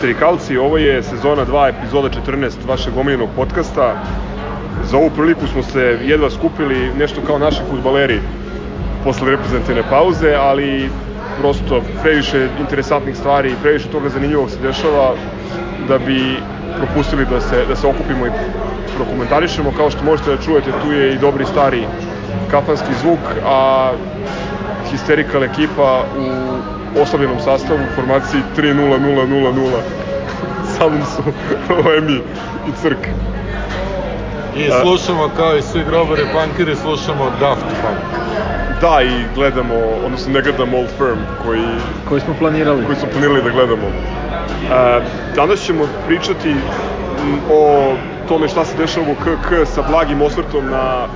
Pozdrav histerikalci, ovo je sezona 2, epizoda 14 vašeg omiljenog podcasta. Za ovu priliku smo se jedva skupili nešto kao naši futbaleri posle reprezentativne pauze, ali prosto previše interesantnih stvari i previše toga zanimljivog se dešava da bi propustili da se, da se okupimo i prokomentarišemo. Kao što možete da čujete, tu je i dobri stari kafanski zvuk, a histerikal ekipa u oslabljenom sastavu u formaciji 3-0-0-0-0. Sa mnom su Lemi i Crk. I slušamo kao i svi grobare punkiri, slušamo Daft Punk. Da, i gledamo, odnosno ne gledamo Old Firm, koji, koji smo planirali. koji smo planirali da gledamo. E, danas ćemo pričati o tome šta se dešava u KK sa blagim osvrtom na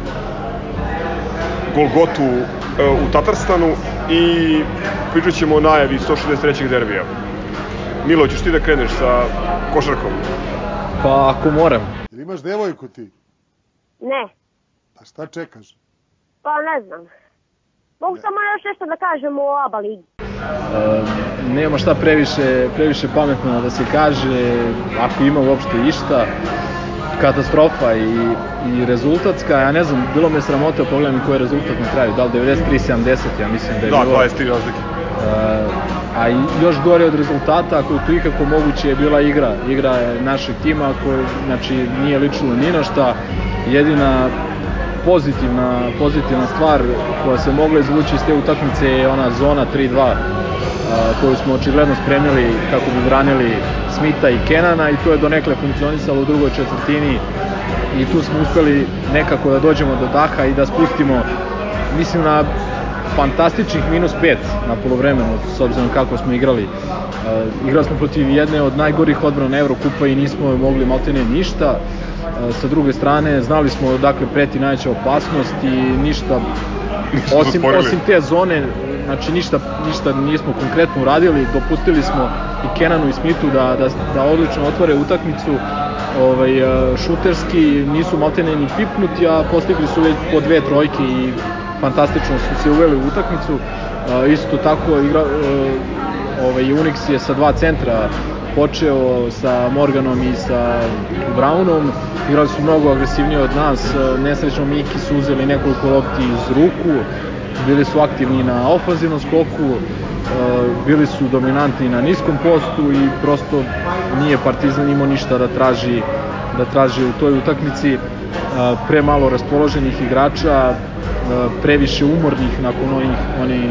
Golgotu e, u Tatarstanu i pričat ćemo o najavi 163. derbija. Milo, ćeš ti da kreneš sa košarkom? Pa ako moram. Jel imaš devojku ti? Ne, Pa šta čekaš? pa ne znam. Mogu samo još nešto da kažem o ABA ligi. E, nema šta previše, previše pametno da se kaže, ako ima uopšte išta, katastrofa i, i rezultatska, ja ne znam, bilo me sramota, pogledam koji je rezultat na kraju, da li 93-70, ja mislim da je Da, bilo. 23 razlike. E, a još gore od rezultata, ako je to ikako moguće, je bila igra. Igra je našeg tima, koja znači, nije ličilo ni na šta. Jedina pozitivna, pozitivna stvar koja se mogla izvući iz te utakmice je ona zona 3-2 a, koju smo očigledno spremili kako bi branili Smita i Kenana i to je donekle funkcionisalo u drugoj četvrtini i tu smo uspeli nekako da dođemo do daha i da spustimo mislim na fantastičnih minus 5 na polovremenu s obzirom kako smo igrali. Uh, igrali smo protiv jedne od najgorih odbrana Evrokupa i nismo mogli maltene ništa. Uh, sa druge strane znali smo odakle preti najveća opasnost i ništa osim, osim te zone, znači ništa, ništa nismo konkretno uradili, dopustili smo i Kenanu i Smithu da, da, da odlično otvore utakmicu, ovaj, e, šuterski nisu maltene ni pipnuti, a postigli su već po dve trojke i fantastično su se uveli u utakmicu. E, isto tako igra, e, ovaj, Unix je sa dva centra počeo sa Morganom i sa Brownom. Igrali su mnogo agresivnije od nas. Nesrećno Miki su uzeli nekoliko lopti iz ruku. Bili su aktivni na ofanzivnom skoku. e, Bili su dominantni na niskom postu i prosto nije Partizan imao ništa da traži da traži u toj utakmici E, pre malo raspoloženih igrača, e, previše umornih nakon onih, onih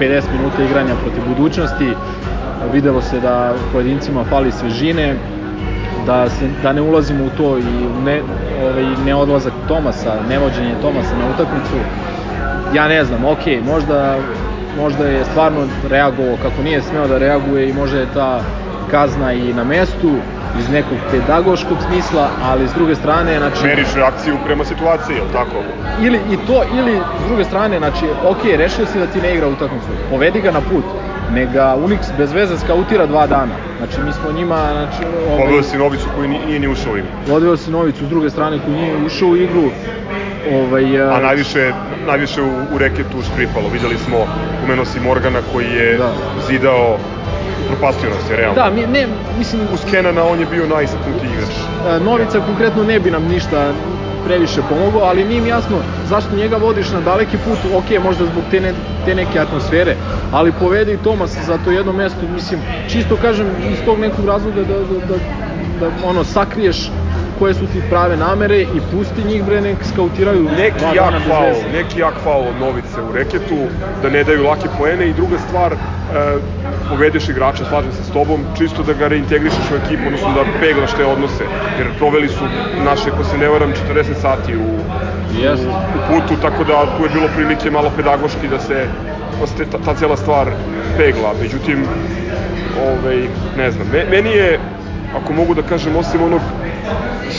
50 minuta igranja protiv budućnosti. Videlo se da pojedincima fali svežine, da, se, da ne ulazimo u to i ne, ovaj, neodlazak Tomasa, nevođenje Tomasa na utakmicu. Ja ne znam, ok, možda, možda je stvarno reagovao kako nije smeo da reaguje i možda je ta kazna i na mestu iz nekog pedagoškog smisla, ali s druge strane, znači... Meriš reakciju prema situaciji, jel tako? ili i to ili s druge strane znači ok rešio si da ti ne igra utakmicu povedi ga na put nega Unix bez veze skautira dva dana znači mi smo njima znači Odveo ovaj, si Novicu koji ni- nije ni ušao u igru. odveo si Novicu s druge strane koji nije ušao u igru ovaj A a, najviše, najviše u, u reketu špripalo. Videli smo, umenuo si Morgana koji je Da. zidao, propastio nas je, realno. da mi ne mislim Uz Kenana on je bio najistaknutiji igrač. E, Novica konkretno ne bi nam ništa previše pomogao, ali nije mi jasno zašto njega vodiš na daleki put, ok, možda zbog te, ne, te neke atmosfere, ali povedi i Tomas za to jedno mesto, mislim, čisto kažem iz tog nekog razloga da, da, da, da ono, sakriješ koje su ti prave namere i pusti njih bre nek skautiraju Neki jak faul, neki jak faul od Novice u reketu, da ne daju lake poene i druga stvar, e, povedeš igrača, slažem se s tobom, čisto da ga reintegrišeš u ekipu, odnosno da peglaš te odnose, jer proveli su naše, ako se ne varam, 40 sati u, Jeste. u putu, tako da tu je bilo prilike malo pedagoški da se, da se ta, ta cela stvar pegla. Međutim, ovaj, ne znam, me, meni je, ako mogu da kažem, osim onog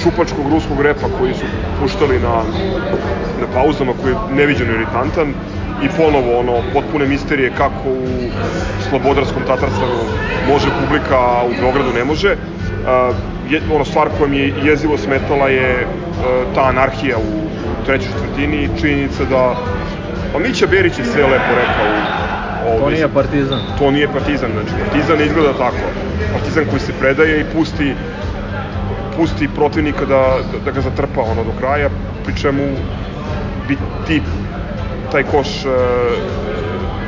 šupačkog ruskog repa koji su puštali na, na pauzama, koji je neviđeno iritantan, i ponovo ono, potpune misterije kako u Slobodarskom Tatarstanu može publika, a u Beogradu ne može. Uh, je, ono stvar koja mi je jezivo smetala je uh, ta anarhija u, u trećoj četvrtini i činjenica da Pa Mića Berić je sve lepo rekao To Ovaj, nije partizan. to nije partizan, znači partizan izgleda tako. Partizan koji se predaje i pusti pusti protivnika da, da, da ga zatrpa ono do kraja, pri čemu bi ti taj koš uh,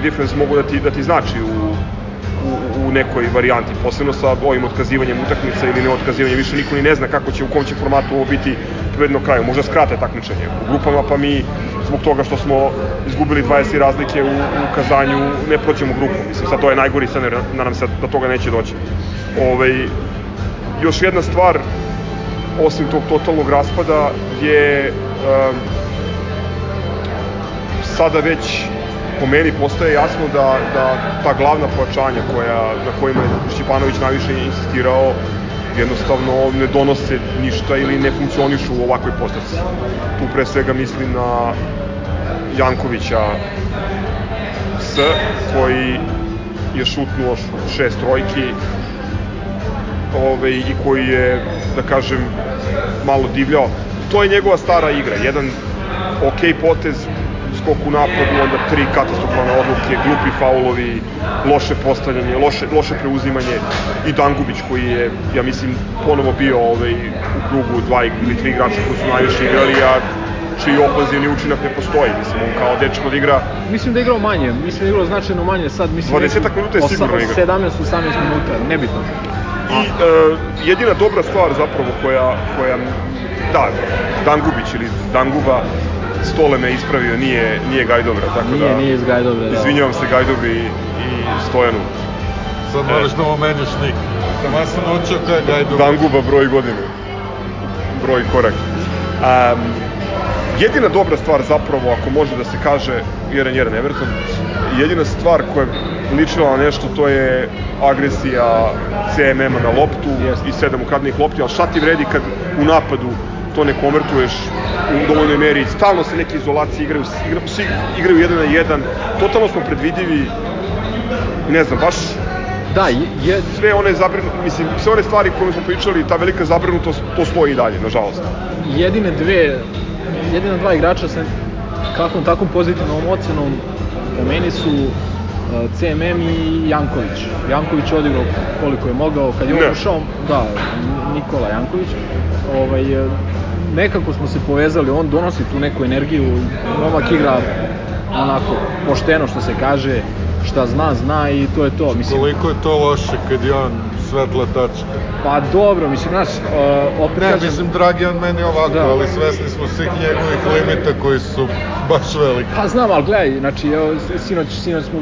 difference mogu da ti, da ti znači u, u, u nekoj varijanti, posebno sa ovim otkazivanjem utakmica ili ne otkazivanjem, više niko ni ne zna kako će, u kom će formatu ovo biti pobedno kraju, možda skrate takmičenje u grupama, pa mi zbog toga što smo izgubili 20 razlike u, u kazanju, ne proćemo grupu, mislim, sad to je najgori scenarij, nadam se da toga neće doći. Ovaj, još jedna stvar, osim tog totalnog raspada, je um, sada već po meni postaje jasno da, da ta glavna pojačanja koja, na kojima je Šćepanović najviše insistirao jednostavno ne donose ništa ili ne funkcionišu u ovakvoj postavci. Tu pre svega mislim na Jankovića S, koji je šutnuo šest trojki ove, i koji je, da kažem, malo divljao. To je njegova stara igra, jedan ok potez, skok u napadu, onda tri katastrofalne odluke, glupi faulovi, loše postavljanje, loše, loše preuzimanje i Dangubić koji je, ja mislim, ponovo bio ovaj, u krugu dva ili tri igrača koji su najviše igrali, a čiji ofenzivni učinak ne postoji. Mislim, on kao dečko da igra Mislim da je igrao manje, mislim da je igrao značajno manje sad. Mislim, 20-ak minuta je sigurno igrao. 17-18 minuta, nebitno. I e, jedina dobra stvar zapravo koja, koja da, Dangubić ili Danguba, Stole me ispravio, nije, nije Gajdobra, tako Nije, da... nije iz Gajdobra, da. Izvinjavam se Gajdobi i Stojanu. Sad moraš da mu menjaš nik. Tamo sam naučio kaj gajdu. Danguba broj godine, broj korak. Um, jedina dobra stvar zapravo, ako može da se kaže 1-1 Everton, jedina stvar koja je ličila na nešto, to je agresija CMM-a na loptu Jeste. i sedam ukradnih lopti, ali šta ti vredi kad u napadu to ne konvertuješ u dovoljnoj meri, stalno se neke izolacije igraju, igraju, svi igraju jedan na jedan, totalno smo predvidivi, ne znam, baš Da, je, sve one zabrinu, mislim, sve one stvari koje smo pričali, ta velika zabrinutost, to stoji i dalje, nažalost. jedine dve, jedina dva igrača sa kakvom takvom pozitivnom ocenom po meni su uh, CMM i Janković. Janković je odigrao koliko je mogao, kad je on ušao, da, Nikola Janković, ovaj, e, nekako smo se povezali, on donosi tu neku energiju, momak igra onako pošteno što se kaže, šta zna, zna i to je to. Mislim, Koliko je to loše kad je on svetla tačka. pa dobro, mislim, znaš, uh, opet Ne, kažem, mislim, Dragijan meni ovako, Da. ali svesni smo svih njegovih limita koji su baš veliki. Pa znam, ali gledaj, znači, evo, sinoć, sinoć smo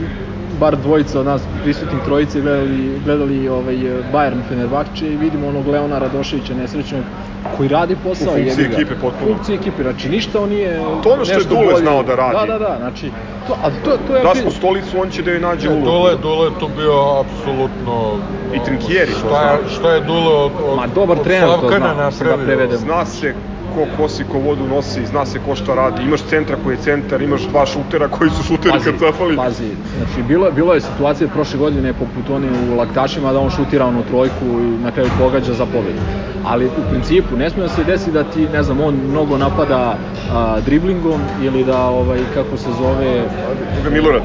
bar dvojica od nas prisutnih trojice gledali, gledali ovaj, Bayern Fenerbahče i vidimo onog Leona Radoševića nesrećnog koji radi posao. U funkciji ekipe potpuno. U funkciji ekipe, znači ništa on nije To je ono što je Dule bolji. znao da radi. Da, da, da, znači, to, a to, to je... Da smo stolicu, on će da joj nađe ulogu. Dule, Dule je tu bio apsolutno... I Trinkieri, što Šta je, šta je Dule od, od, Ma, dobar od trener to Slavkana zna, da napravio? prevedemo. Zna se ko kosi, ko vodu nosi, zna se ko šta radi. Imaš centra koji je centar, imaš dva šutera koji su šuteri Pazi, kad zafali. pazi, znači bilo, bilo je situacije prošle godine poput oni u laktašima da on šutira onu trojku i na kraju pogađa za pobedu. Ali u principu ne sme da se desi da ti, ne znam, on mnogo napada a, driblingom ili da, ovaj, kako se zove, Koga Milorad.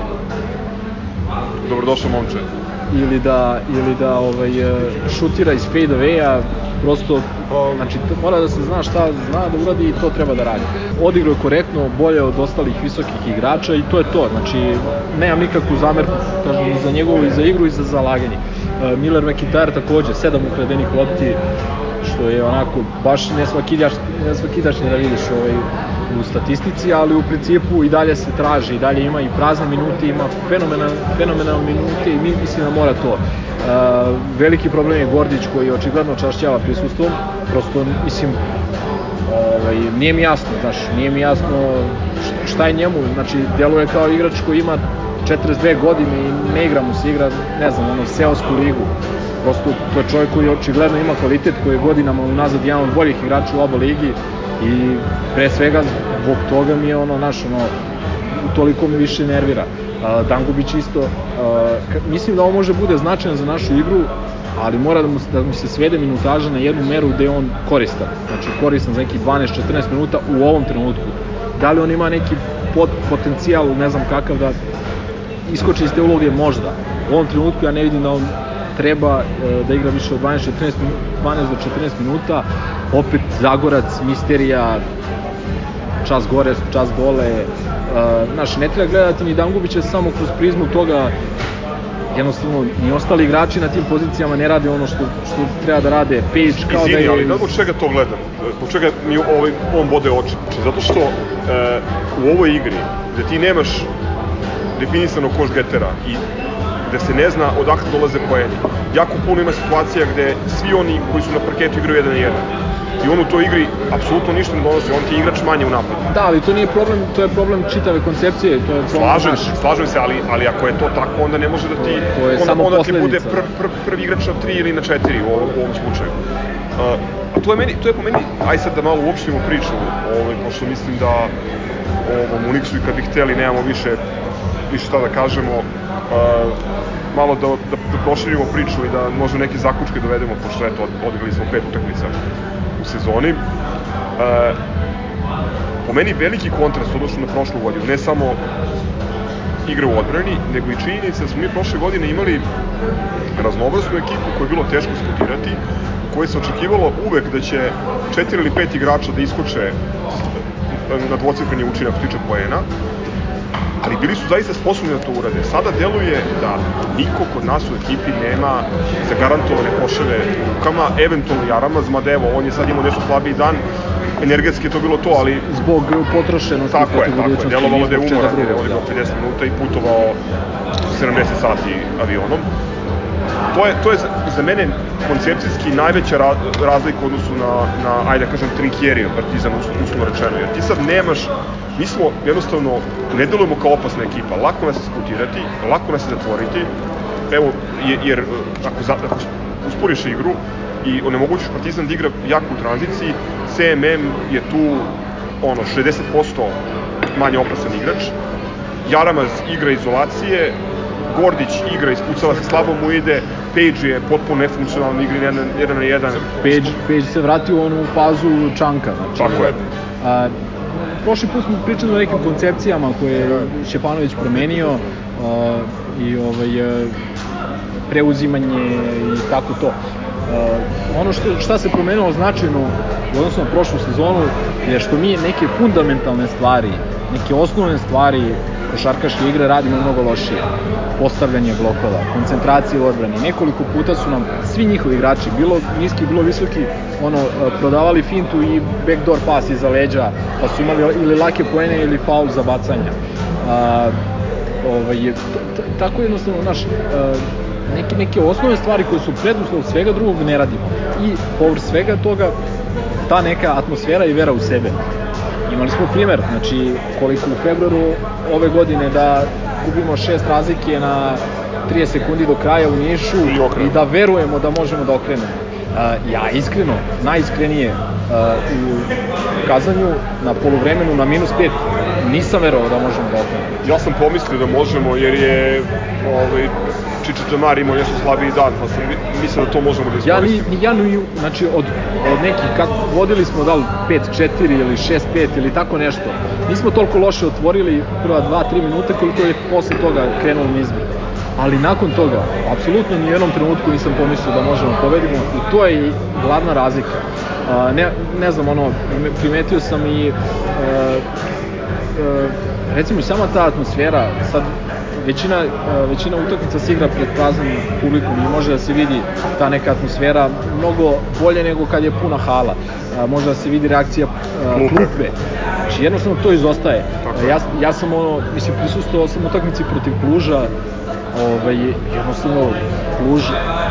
Dobrodošao momče. ili da, ili da ovaj, šutira iz fade away-a, prosto, znači, mora da se zna šta zna da uradi i to treba da radi. Odigrao je korektno, bolje od ostalih visokih igrača i to je to, znači, nemam nikakvu zamerku, kažem, za njegovu, i za igru, i za zalaganje. E, Miller McIntyre takođe, sedam ukradenih lopti, što je onako baš nesvakidaš, nesvakidašnje da vidiš ovaj, u statistici, ali u principu i dalje se traži, i dalje ima i prazne minute, ima fenomenal, fenomenalne minute i mi mislim da mora to. Uh, veliki problem je Gordić koji očigledno čašćava prisustvom, prosto mislim ovaj, nije mi jasno, znaš, nije mi jasno šta je njemu, znači djeluje kao igrač koji ima 42 godine i ne igra mu se, igra, ne znam, ono, seosku ligu. Prosto to je čovjek koji očigledno ima kvalitet, koji je godinama unazad jedan od boljih igrača u oba ligi i pre svega zbog toga mi je ono, naš, ono, toliko me više nervira. Uh, Dangubić isto, uh, mislim da ovo može bude značajan za našu igru, ali mora da mu, da mu se svede minutaža na jednu meru gde on koristan. Znači koristan za neki 12-14 minuta u ovom trenutku. Da li on ima neki pot, potencijal, ne znam kakav, da iskoči iz te uloge možda. U ovom trenutku ja ne vidim da on treba e, da igra više od 12, 14, 12 do 14 minuta. Opet Zagorac, Misterija, čas gore, čas dole. Uh, znaš, ne treba gledati ni Dangubića samo kroz prizmu toga jednostavno ni ostali igrači na tim pozicijama ne rade ono što, što treba da rade Page kao Izvini, da je... ali da zbog čega to gledam? Zbog čega mi ovaj, on bode oči? Znači, zato što e, u ovoj igri, gde ti nemaš definisanog koš getera i gde se ne zna odakle dolaze poeni, jako puno ima situacija gde svi oni koji su na parketu igraju jedan na jedan. I on u toj igri apsolutno ništa ne donosi, on ti je igrač manje u napadu. Da, ali to nije problem, to je problem čitave koncepcije, to je problem Slažem naš. se, slažem se, ali, ali ako je to tako, onda ne može da ti, To je onda, samo onda ti bude pr, pr, prvi igrač na 3 ili na 4 u ovom, u ovom slučaju. Uh, a to je, meni, to je po meni, aj sad da malo uopštimo priču, ovaj, pošto mislim da ovom Uniksu i kad bi hteli nemamo više, više šta da kažemo, uh, malo da, da, da proširimo priču i da možda neke zaključke dovedemo, pošto eto, od- odigrali smo pet utakmica u sezoni. Uh, po meni veliki kontrast odnosno na prošlu godinu, ne samo igra u odbrani, nego i činjenica da smo mi prošle godine imali raznovrsnu ekipu koju je bilo teško skutirati, u kojoj se očekivalo uvek da će četiri ili pet igrača da iskoče na dvocifreni učinak što tiče poena, ali bili su zaista sposobni da to urade. Sada deluje da niko kod nas u ekipi nema zagarantovane koševe rukama, eventualno Jaramaz, mada evo, on je sad imao nešto slabiji dan, energetski je to bilo to, ali Zbog potrošenosti Tako je, tako je. Delovalo da je umoran, jer je drugog, odigrao da. 50 minuta i putovao 70 sati avionom. To je, to je za, za mene koncepcijski najveća ra, razlika u odnosu na, na ajde da kažem, Trinkjerija, Partizan, us- uslovno rečeno. Jer ti sad nemaš, mi smo jednostavno, ne delujemo kao opasna ekipa, lako nas je skutirati, lako nas je zatvoriti, evo, je- jer e, ako, za, ako usporiš igru i onemogućiš Partizan da igra jako u tranziciji, CMM je tu ono 60% manje opasan igrač. Jaramaz igra izolacije, Gordić igra ispucava se, slabo mu ide, Page je potpuno nefunkcionalni igri jedan, jedan na jedan. Page, Page se vratio u onu fazu čanka. Znači, Tako je. A, prošli put smo pričali o nekim koncepcijama koje je Šepanović promenio a, i ovaj, a, preuzimanje i tako to. A, ono što, šta se promenilo značajno u odnosu na prošlu sezonu je što mi neke fundamentalne stvari, neke osnovne stvari košarkaške igre radimo mnogo lošije. Postavljanje blokova, koncentracije u odbrani. Nekoliko puta su nam svi njihovi igrači, bilo niski, bilo visoki, ono, e, prodavali fintu i backdoor pas iza leđa, pa su imali ili lake poene ili faul za bacanja. A, ovaj, tako jednostavno, naš, neke, neke osnovne stvari koje su preduslov svega drugog ne radimo. I povr svega toga, ta neka atmosfera i vera u sebe. Imali smo primer, znači koliko u februaru ove godine da gubimo šest razlike na 30 sekundi do kraja u Nišu I i da verujemo da možemo da okrenemo. Uh, ja iskreno, najiskrenije uh, u kazanju na poluvremenu na minus 5 nisam verovao da možemo da okrenemo. Ja sam pomislio da možemo jer je ovaj, Čiča Džamar imao nešto slabiji dan, pa sam mi- mislio da to možemo da Ja, ni, iskoristimo. ni, ja ni, znači od, od nekih, kako vodili smo da li 5-4 ili 6-5 ili tako nešto, nismo toliko loše otvorili prva 2-3 minuta koliko je posle toga krenulo nizbrdo. Ali nakon toga, apsolutno ni u jednom trenutku nisam pomislio da možemo pobedimo i to je i glavna razlika. A, ne, ne znam, ono, primetio sam i a, a, recimo i sama ta atmosfera, sad većina, e, većina utakmica se igra pred praznom publikom i može da se vidi ta neka atmosfera mnogo bolje nego kad je puna hala. A, Može da se vidi reakcija e, Klupe. Znači jednostavno to izostaje. E, Ja, ja sam ono, mislim, prisustovao sam utakmici protiv Kluža, ovaj, jednostavno Kluž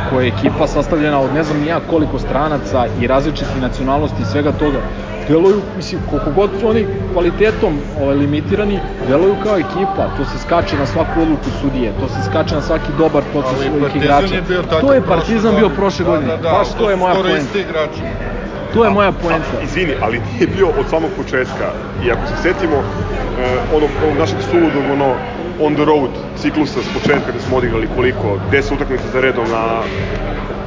koja je ekipa sastavljena od ne znam nija koliko stranaca i različitih nacionalnosti i svega toga, deluju, mislim, koliko god su oni kvalitetom ovaj, limitirani, deluju kao ekipa, to se skače na svaku odluku sudije, to se skače na svaki dobar proces svojih igrača. je to je Partizan bio prošle godine, Da, da, da, baš to je moja poenta. To je moja poenta. A, izvini, ali nije bio od samog početka. I ako se setimo e, onog, onog našeg suludog, ono, on the road ciklusa s početka gde smo odigrali koliko, 10 utakmica za redom na,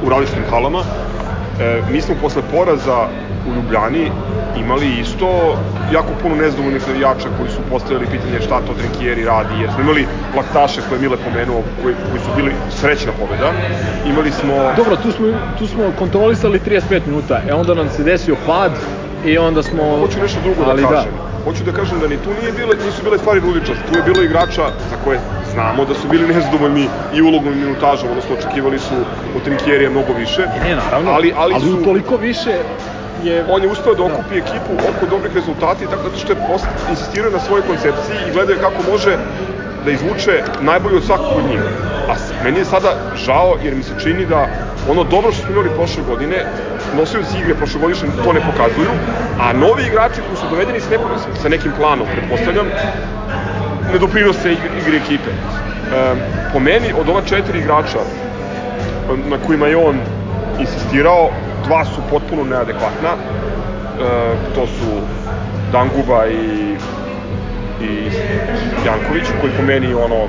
u različitim halama, e, mi smo posle poraza u Ljubljani imali isto jako puno nezadovoljnih navijača koji su postavili pitanje šta to Trinkieri radi, jer smo imali laktaše koje je Mile pomenuo, koji, koji su bili srećna pobeda. Imali smo... Dobro, tu smo, tu smo kontrolisali 35 minuta, e onda nam se desio pad i onda smo... Hoću nešto drugo ali da kažem. Da. Hoću da kažem da ni tu nije bile, nisu bile stvari rudičast, tu je bilo igrača za koje znamo da su bili nezadovoljni i ulogom i minutažom, odnosno očekivali su od Trinkjerija mnogo više. Ne, naravno, ali, ali, ali su, toliko više je... On je uspeo da okupi ekipu oko dobrih rezultata i tako da što je post, insistirao na svojoj koncepciji i gledao kako može da izvuče najbolje od svakog od njih. A meni je sada žao jer mi se čini da ono dobro što smo imali prošle godine, nosioci igre prošlogodišnje to ne pokazuju, a novi igrači koji su dovedeni s, nekom, sa nekim planom, pretpostavljam, ne doprinose igre ekipe. E, po meni, od ova četiri igrača na kojima je on insistirao, dva su potpuno neadekvatna. E, to su Danguba i, i Janković, koji po meni ono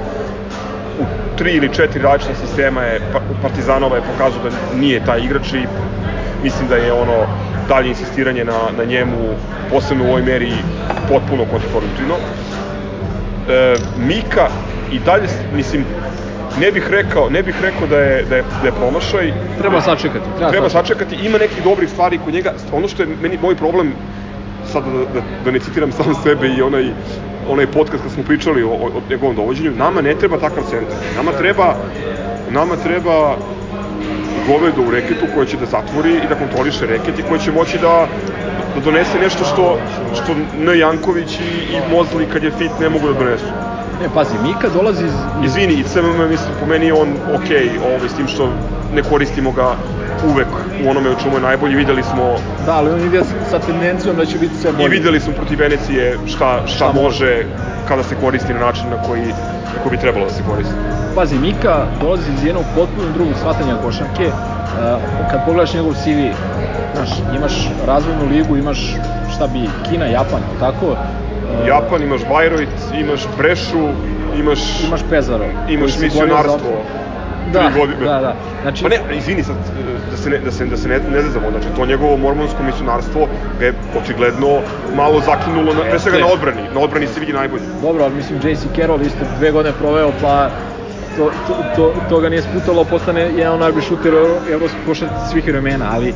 u tri ili četiri različita sistema je pa, Partizanova je pokazao da nije taj igrač i mislim da je ono dalje insistiranje na, na njemu posebno u ovoj meri potpuno kontraproduktivno. E, Mika i dalje mislim ne bih rekao, ne bih rekao da je da je da je promašaj. Treba sačekati. Treba, treba sačekati. Ima nekih dobrih stvari kod njega. Ono što je meni moj problem sad da, da, da ne citiram sam sebe i onaj onaj podcast kad smo pričali o, o, o njegovom dovođenju, nama ne treba takav centar. Nama treba nama treba govedo u reketu koje će da zatvori i da kontroliše reket i koje će moći da, da donese nešto što, što N. Janković i, i Mozli kad je fit ne mogu da donesu. Ne, pazi, Mika dolazi iz... Izvini, i CMM, mislim, po meni je on ok, ovaj, s tim što ne koristimo ga uvek u onome u čemu je najbolji, videli smo... Da, ali on ide sa tendencijom da će biti sve bolji. I videli smo protiv Venecije šta, šta, šta može kada se koristi na način na koji, na koji bi trebalo da se koristi. Pazi, Mika dolazi iz jednog potpuno drugog shvatanja košarke. Uh, kad pogledaš njegov CV, znaš, imaš razvojnu ligu, imaš šta bi, Kina, Japan, tako? Japan, imaš Bajrojt, imaš Brešu, imaš... Imaš Pezaro. Imaš misionarstvo da, godine. Da, da. Znači, pa ne, izvini sad, da se ne, da se, da se ne, ne zezamo, znači to njegovo mormonsko misionarstvo ga je očigledno malo zakinulo, na, pre svega na odbrani, na odbrani se vidi najbolje. Dobro, ali mislim J.C. Carroll isto dve godine proveo, pa to, to, to, to ga nije sputalo, postane jedan najbolji šuter evropskog košarca svih vremena, ali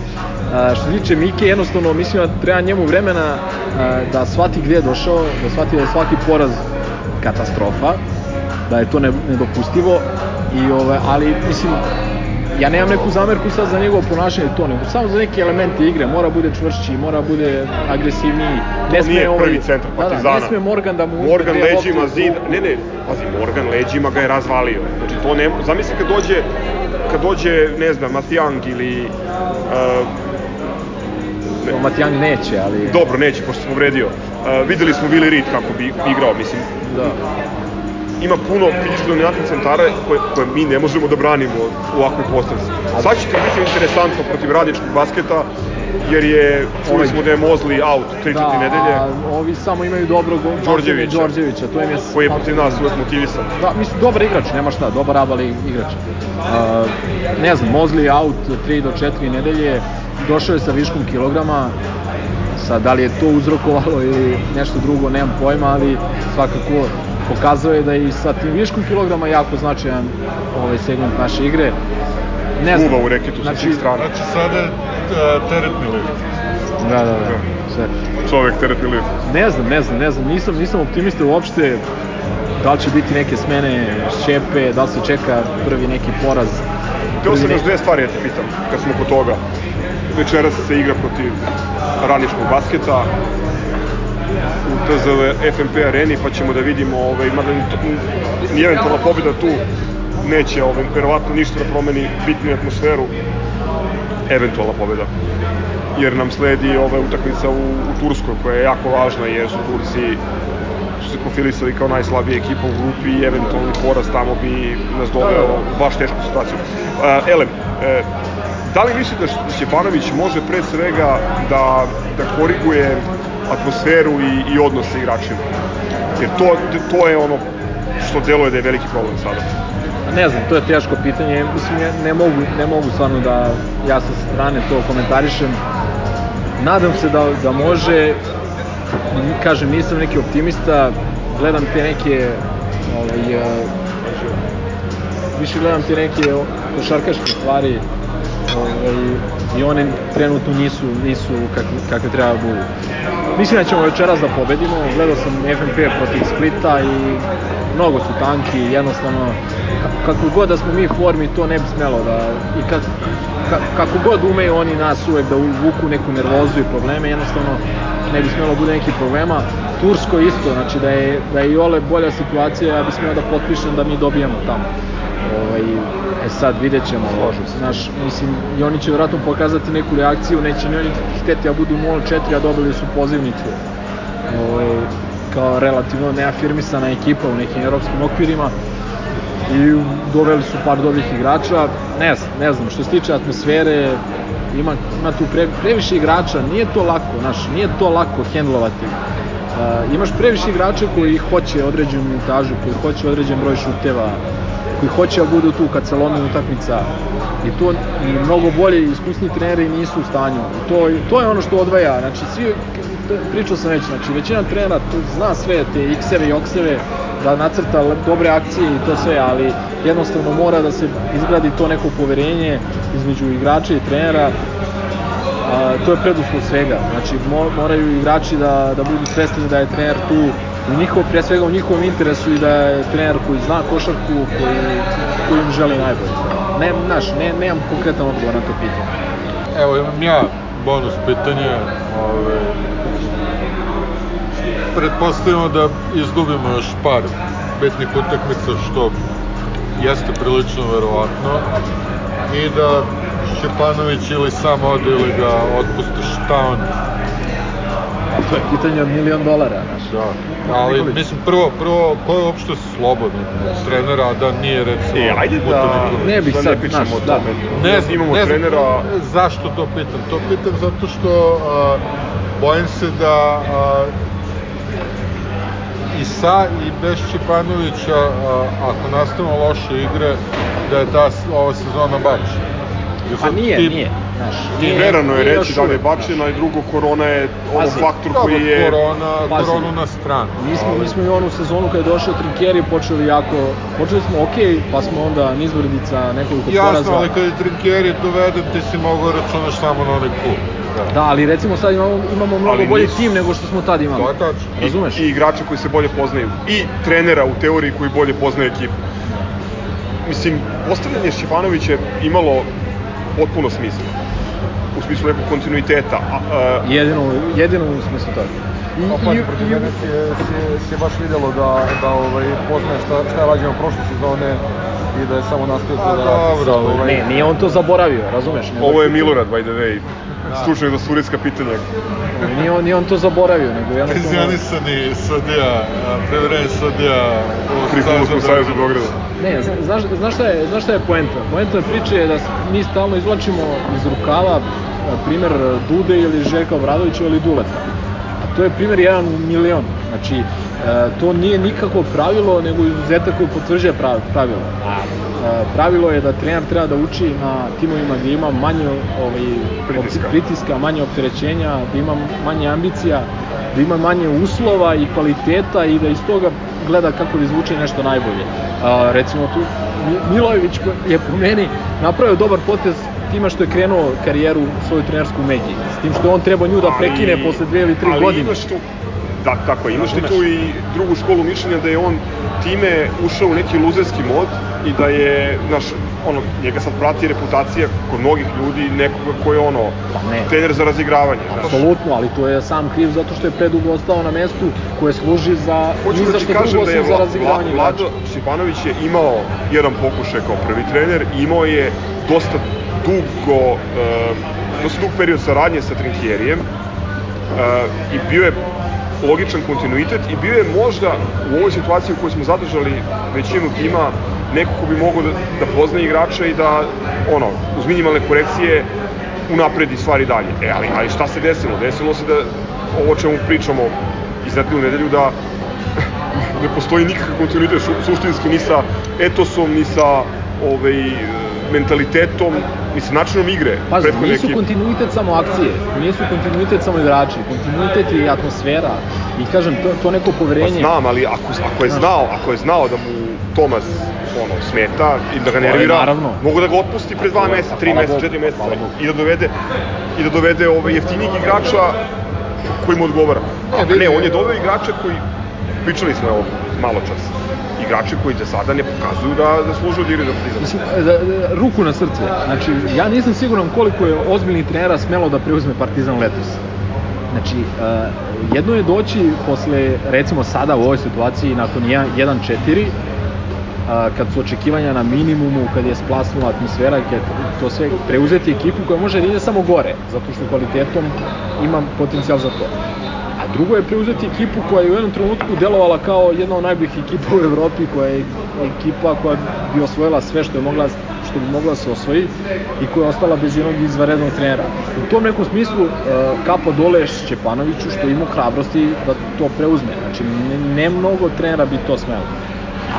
što se tiče Mike, jednostavno mislim da treba njemu vremena da shvati gde je došao, da shvati da je svaki poraz katastrofa, da je to nedopustivo i ove, ali mislim ja nemam neku zamerku sad za njegovo ponašanje to, nego samo za neke elemente igre, mora bude čvršći, mora bude agresivniji. Ne sme nije ovaj, prvi centar Partizana. Da, da, ne sme Morgan da mu Morgan leđima zid, ne ne, pazi, Morgan leđima ga je razvalio. Znači to ne, zamisli kad dođe kad dođe, ne znam, Matijang ili uh, ne. Matijang neće, ali... Dobro, neće, pošto se povredio. Uh, videli smo Willi Reed kako bi igrao, mislim. Da ima puno fizički dominantnih centara koje, koje mi ne možemo da branimo u ovakvoj postavci. Sad će to biti interesantno protiv radničkog basketa, jer je, čuli smo da je Mozli out 3-4 da, nedelje. Da, ovi samo imaju dobrog Đorđevića. Đorđevića, to im je... Koji je protiv nas uvek motivisan. Da, mislim, dobar igrač, nema šta, dobar abali igrač. Uh, ne znam, Mozli out 3 do 4 nedelje, došao je sa viškom kilograma, sad da li je to uzrokovalo ili nešto drugo, nemam pojma, ali svakako pokazao je da je i sa tim viškom kilograma jako značajan ovaj segment naše igre. Ne znam. Uva u reketu znači, sa svih strana. Znači sada je uh, teretni lift. Da, da, da. Sve. Čovek teretni lift. Ne znam, ne znam, ne znam, nisam, nisam optimista uopšte da li će biti neke smene šepe, da li se čeka prvi neki poraz. Htio sam još dve stvari da te pitam, kad smo kod toga. Večeras se igra protiv radničkog basketa, u TZV FMP areni, pa ćemo da vidimo, ovaj, mada ni eventualna pobjeda tu neće ovaj, verovatno ništa da promeni bitnu atmosferu, eventualna pobjeda. Jer nam sledi ova utakmica u, u Turskoj koja je jako važna jer su Turci su se profilisali kao najslabija ekipa u grupi i eventualni poraz tamo bi nas doveo u baš tešku situaciju. Uh, Elem, uh, da li misli da Šćepanović može pre svega da, da koriguje atmosferu i, i odnose sa igračima. Jer to, to je ono što deluje da je veliki problem sada. Ne znam, to je teško pitanje. Mislim, ne, ne, mogu, ne mogu stvarno da ja sa strane to komentarišem. nadam se da, da može, kažem, nisam neki optimista, gledam te neke, ovaj, uh, više gledam te neke košarkaške stvari, ovaj, i one trenutno nisu, nisu kakve, kakve treba da budu. Mislim da ćemo večeras da pobedimo, gledao sam FNP protiv Splita i mnogo su tanki, jednostavno kako god da smo mi u formi to ne bi smelo da i kad, kako god umeju oni nas uvek da uvuku neku nervozu i probleme, jednostavno ne bi smelo da bude neki problema. Tursko isto, znači da je, da je i ole bolja situacija, ja bi smelo da potpišem da mi dobijamo tamo. Ovaj, e sad vidjet ćemo, znaš, mislim, i oni će vjerojatno pokazati neku reakciju, neće ni oni hteti da budu 0-4, a dobili su pozivnicu. Ovaj, kao relativno neafirmisana ekipa u nekim evropskim okvirima. I doveli su par dobrih igrača, ne znam, ne znam, što se tiče atmosfere, ima, ima tu pre, previše igrača, nije to lako, znaš, nije to lako hendlovati. Uh, imaš previše igrača koji hoće određenu minutažu, koji hoće određen broj šuteva, koji hoće da budu tu kad se lomi utakmica i to i mnogo bolje iskusni treneri nisu u stanju. I to, to je ono što odvaja. Znači, svi, pričao sam već, znači, većina trenera zna sve te x-eve i okseve, da nacrta dobre akcije i to sve, ali jednostavno mora da se izgradi to neko poverenje između igrača i trenera a, to je preduslov svega. Znači, mo, moraju igrači da, da budu svesni da je trener tu u njihov, pre svega u njihovom interesu i da je trener koji zna košarku, koji, koji im želi najbolje. Ne, znaš, ne, nemam konkretan odgovor na to pitanje. Evo imam ja bonus pitanje. Ove, pretpostavimo da izgubimo još par bitnih utakmica, što jeste prilično verovatno, i da Šćepanović ili sam ode ili ga otpuste, šta on To je pitanje od milion dolara. Da, ali mislim prvo, prvo, ko je uopšte slobodan od trenera, da nije recimo... E, ajde da, ne bih da sad, ne pričamo znaš, o da. tome. Ne znam, imamo ne znam, trenera... Zašto to pitam? To pitam zato što a, bojim se da a, i sa i bez Čipanovića, a, ako nastavimo loše igre, da je ta ova sezona bačena. Pa nije, ti, nije. Znaš, nije, Verano je reći da li je bačena i drugo korona je ono Pazi, faktor koji je... Korona, Pazi. koronu na stranu. Mi smo, ali- mi smo i onu sezonu kada je došao Trinkeri počeli jako, počeli smo ok, pa smo onda nizbrdica nekoliko Jasno, poraza. ali kad je Trinkeri doveden, ti si mogao računaš samo na onaj klub. Da. Da, ali recimo sad imamo, imamo mnogo Ali bolji nisu- tim nego što smo tad imali. To je tačno. I, Razumeš? I igrača koji se bolje poznaju. I trenera u teoriji koji bolje poznaje ekipu. Mislim, postavljanje Šćepanovića je imalo potpuno smisla. U smislu nekog kontinuiteta. A, a, Jedino, jedino u smislu toga. I, Pa pa, protiv mene si je, si, je, si je baš vidjelo da, da ovaj, poznaje šta, šta je rađeno prošle sezone i da je samo nastavio to da dobro, ali ovaj, Ne, nije on to zaboravio, razumeš? Nego ovo je Milorad, by the way. Stručnjak za surijska pitanja. Nije on, nije on to zaboravio, nego jednostavno... Penzionisani sudija, privremeni sudija u Pri Futbolskom savjezu Beograda. Ne, zna- znaš, znaš, šta je, znaš šta je poenta? Poenta priče je da mi stalno izvlačimo iz rukava primer Dude ili Željka Obradovića ili Duleta. A to je primer jedan milion. Znači, e, to nije nikakvo pravilo, nego izuzetak koji potvrđuje prav- pravilo. A e, pravilo je da trener treba da uči na timovima gdje ima manje ovaj, Pritiska. pritiska, manje opterećenja, da ima manje ambicija, da ima manje uslova i kvaliteta i da iz toga gleda kako da izvuče nešto najbolje. A, recimo tu Milojević je po meni napravio dobar potez time što je krenuo karijeru svoju trenersku u Megiji. S tim što je on trebao nju da prekine Ali- posle dve ili tri ali godine. imaš tu, da, tako je, imaš ti Razumeš? tu i drugu školu mišljenja da je on time ušao u neki luzerski mod i da je, znaš, ono, njega sad prati reputacija kod mnogih ljudi nekoga ko je ono, Pa ne. trener za razigravanje. Apsolutno, ali to je sam kriv zato što je predugo ostao na mestu koje služi za Hoću ni da za ti što drugo da je za Vla, Vla, razigravanje Vlado. Šipanović je imao jedan pokušaj kao prvi trener, imao je dosta dugo, uh, dosta dug period saradnje sa Trinkjerijem uh, i bio je logičan kontinuitet i bio je možda u ovoj situaciji u kojoj smo zadržali većinu tima neko ko bi mogao da, da poznaje igrača i da, ono, uz minimalne korekcije unapredi stvari dalje. E, ali, ali šta se desilo? Desilo se da ovo o čemu pričamo iz nedelju u nedelju da ne postoji nikakav kontinuitet suštinski ni sa etosom, ni sa ovaj, mentalitetom, mislim, načinom igre. Pazi, nisu ekipe. kontinuitet samo akcije, nisu kontinuitet samo igrači, kontinuitet je i atmosfera i kažem, to, to neko Pa poverenje. znam, ali ako, ako je znao, ako je znao da mu Tomas ono, smeta i da ga nervira, naravno. mogu da ga otpusti pre dva meseca, tri meseca, četiri meseca i da dovede i da dovede ove jeftinijih igrača koji mu odgovara. A vidi- ne, on je doveo igrače koji, pričali smo evo malo čas, igrače koji za sada ne pokazuju da zaslužuju da igraju za Partizan. Mislim, da, da, ruku na srce. Znači, ja nisam siguran koliko je ozbiljnih trenera smelo da preuzme Partizan letos. Znači, uh, jedno je doći posle, recimo sada u ovoj situaciji, nakon 1-4, a, kad su očekivanja na minimumu, kad je splasnula atmosfera, kad to sve preuzeti ekipu koja može da ide samo gore, zato što kvalitetom ima potencijal za to. A drugo je preuzeti ekipu koja je u jednom trenutku delovala kao jedna od najboljih ekipa u Evropi, koja je ekipa koja bi osvojila sve što je mogla što bi mogla da se osvoji i koja je ostala bez jednog izvarednog trenera. U tom nekom smislu e, kapa dole Šćepanoviću što ima hrabrosti da to preuzme. Znači, ne, ne mnogo trenera bi to smelo.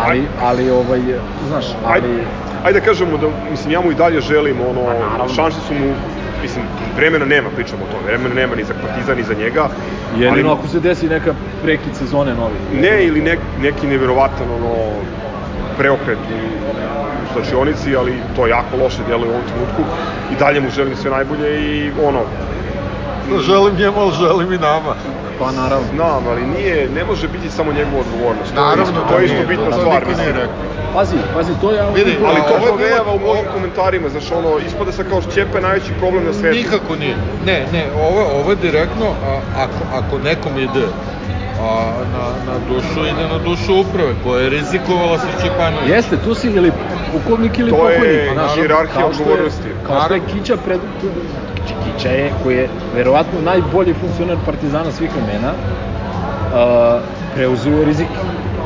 Ali, ali ovaj, znaš, Ajde, ali... ajde da kažemo da, mislim, ja mu i dalje želim, ono, Pa, šanse su mu, mislim, vremena nema, pričamo o tome, vremena nema ni za Partizan, ni za njega. Jedino ali- ako se desi neka prekid sezone novi. Ne, ili nek, neki neverovatan ono, preokret u, u slačionici, ali to jako loše djeluje u ovom trenutku. I dalje mu želim sve najbolje i ono, Želim njemu, ali želim i nama. Pa naravno. znam, ali nije, ne može biti samo njegova odgovornost. To je Naravno isto, da to je isto bitna stvar. niko mislim. Pazi, pazi, to je... Vidi, Ali to je bilo- provejava u ovo- komentarima, znaš, ono, ispada se kao Šćepa je najveći problem na svetu. Nikako nije. Ne, ne, ovo, ovo je direktno, a, ako, ako nekom ide a, na, na dušu, ide na dušu uprave, koja je rizikovala sa Čepanovićem. Jeste, tu si ili pukovnik ili To je pokojnik. znaš, hijerarhija kao što je- odgovornosti. Kao što je. Kića pred... Kića je, koji je verovatno najbolji funkcioner Partizana svih vremena, uh, preuzeo rizik.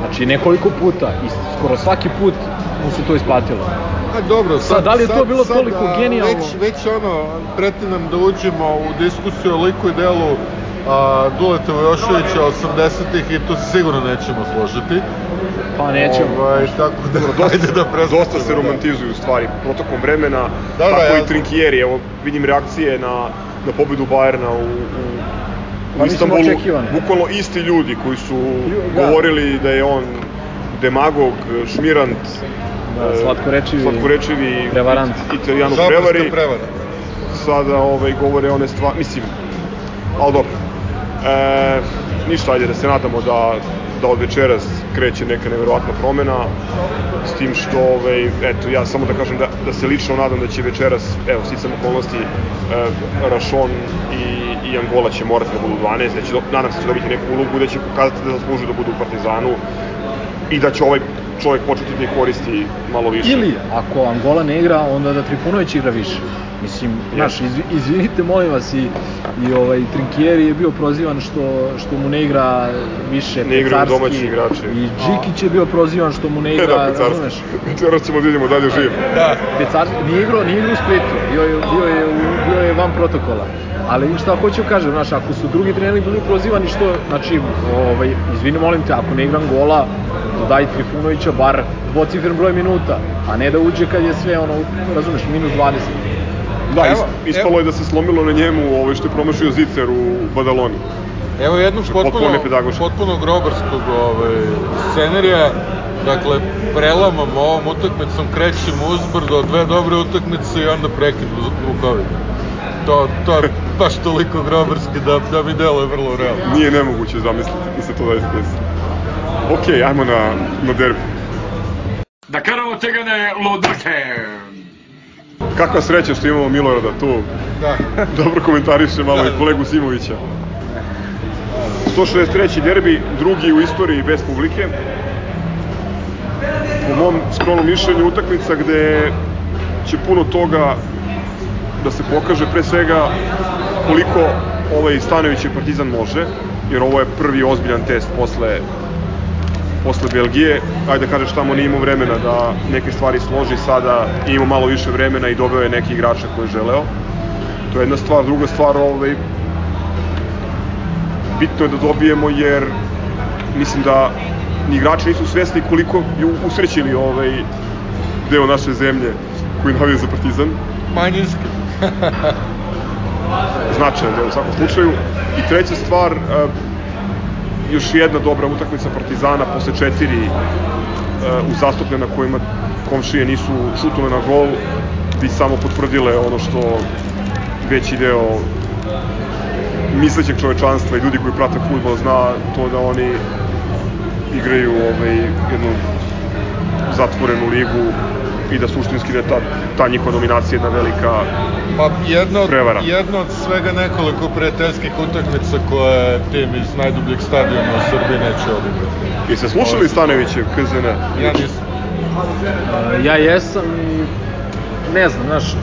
Znači nekoliko puta i skoro svaki put mu se to isplatilo. A dobro, sad, Sad, da li je to sad- bilo sad, toliko a, genijalno? Već, već ono, pretendam da uđemo u diskusiju o liku i delu a, Duleta Vojoševića 80-ih i tu se sigurno nećemo složiti. Pa nećemo. Ovaj, tako da, ajde da prestanemo. Dosta se romantizuju stvari protokom vremena, Da, da, tako ja- i Trinkieri, evo vidim reakcije na, na pobedu Bajerna u, u, Pa u Istanbulu, bukvalno isti ljudi koji su Da. govorili da je on demagog, šmirant, Da, e, slatkorečivi, slatkorečivi prevarant. italijanu Žabarska prevari, prevara. sada ovaj, govore one stvari, mislim, ali dobro. E, ništa, ajde da se nadamo da, da od večeras kreće neka neverovatna promena, s tim što, ovaj, eto, ja samo da kažem da, da se lično nadam da će večeras, evo, sticam okolnosti, e, Rašon i, i Angola će morati da budu 12, da će, nadam se da će dobiti neku ulogu, da će pokazati da zaslužuju da budu u Partizanu i da će ovaj čovjek početi da ih koristi malo više. Ili, ako Angola ne igra, onda da Trifunović igra više. Mislim, znaš, iz, izvinite, molim vas, i, i ovaj, Trinkieri je bio prozivan što, što mu ne igra više Ne igraju domaći igrači. I Džikić je bio prozivan što mu ne E igra, da, razumeš? Večeras ćemo da vidimo dalje živ. Da. Pecarski nije igrao, nije igrao u Splitu, bio je, bio je, bio je van protokola. Ali šta hoću kažem, znaš, ako su drugi treneri bili prozivani što, znači, ovaj, izvini, molim te, ako ne igram gola, dodaj Trifunovića bar dvocifren broj minuta, a ne da uđe kad je sve, ono, razumeš, minus 20. Da, Evo, is, ispalo evo. je da se slomilo na njemu ovaj, što je promašio Zicer u Badaloni. Evo jednog Potpuno potpuno, grobarskog ovaj, scenarija. Dakle, prelamamo ovom utakmicom, krećemo uzbrdo, dve dobre utakmice i onda prekid Vuković. To, to je baš toliko grobarski da, da mi deluje vrlo realno. Nije nemoguće zamisliti da se to zaista desi. Ok, ajmo na, na derbi. Da karamo tegane lodrke. Kakva sreća što imamo Milorada tu. Da. Dobro komentariše malo i kolegu Simovića. 163. derbi, drugi u istoriji bez publike. Po mom skromnom mišljenju utakmica gde će puno toga da se pokaže pre svega koliko ovaj Stanović i Partizan može, jer ovo je prvi ozbiljan test posle posle Belgije, ajde da kažeš tamo nije imao vremena da neke stvari složi, sada ima malo više vremena i dobio je neki igrača koji je želeo. To je jedna stvar, druga stvar, ovaj, bitno je da dobijemo jer mislim da ni igrači nisu svesni koliko ju usrećili ovaj deo naše zemlje koji navija za Partizan. Manjinski. Značajan u svakom slučaju. I treća stvar, e, još jedna dobra utakmica Partizana posle četiri e, uzastopne na kojima komšije nisu šutule na gol, bi samo potvrdile ono što veći deo mislećeg čovečanstva i ljudi koji prate futbol zna to da oni igraju ovaj, jednu zatvorenu ligu i da suštinski da ta, ta njihova dominacija jedna velika Pa jedno od, Prevara. jedno od svega nekoliko prijateljskih utakmica koje tim iz najdubljeg stadiona u Srbiji neće odigrati. Jeste slušali Stanovićev KZN? Ja nisam. Uh, ja jesam i ne znam, znaš,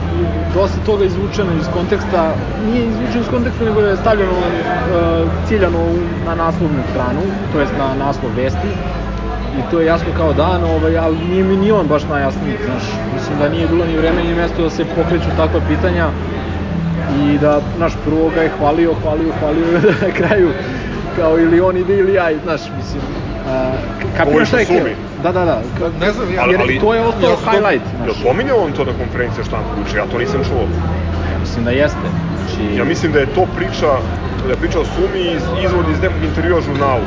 dosta toga izvučeno iz konteksta, nije izvučeno iz konteksta, nego je stavljeno uh, ciljano na naslovnu stranu, to jest na naslov vesti, i to je jasno kao dan, ovaj, ali nije mi ni on baš najjasniji, znaš, mislim da nije bilo ni vreme ni mesto da se pokreću takva pitanja i da, znaš, prvo ga je hvalio, hvalio, hvalio na kraju kao ili on ide ili ja, znaš, mislim, uh, kapiraš šta je? Da, da, da, Pa Ne znam, ja, Ali- jer ali- to je ostao ja highlight, Jel znaš. pominjao on to na konferenciji štampu juče? Ja to nisam čuo. Ja mislim da jeste. Znači, Ja mislim da je to priča, da je priča o sumi iz, izvod iz nekog intervjua žurnalu.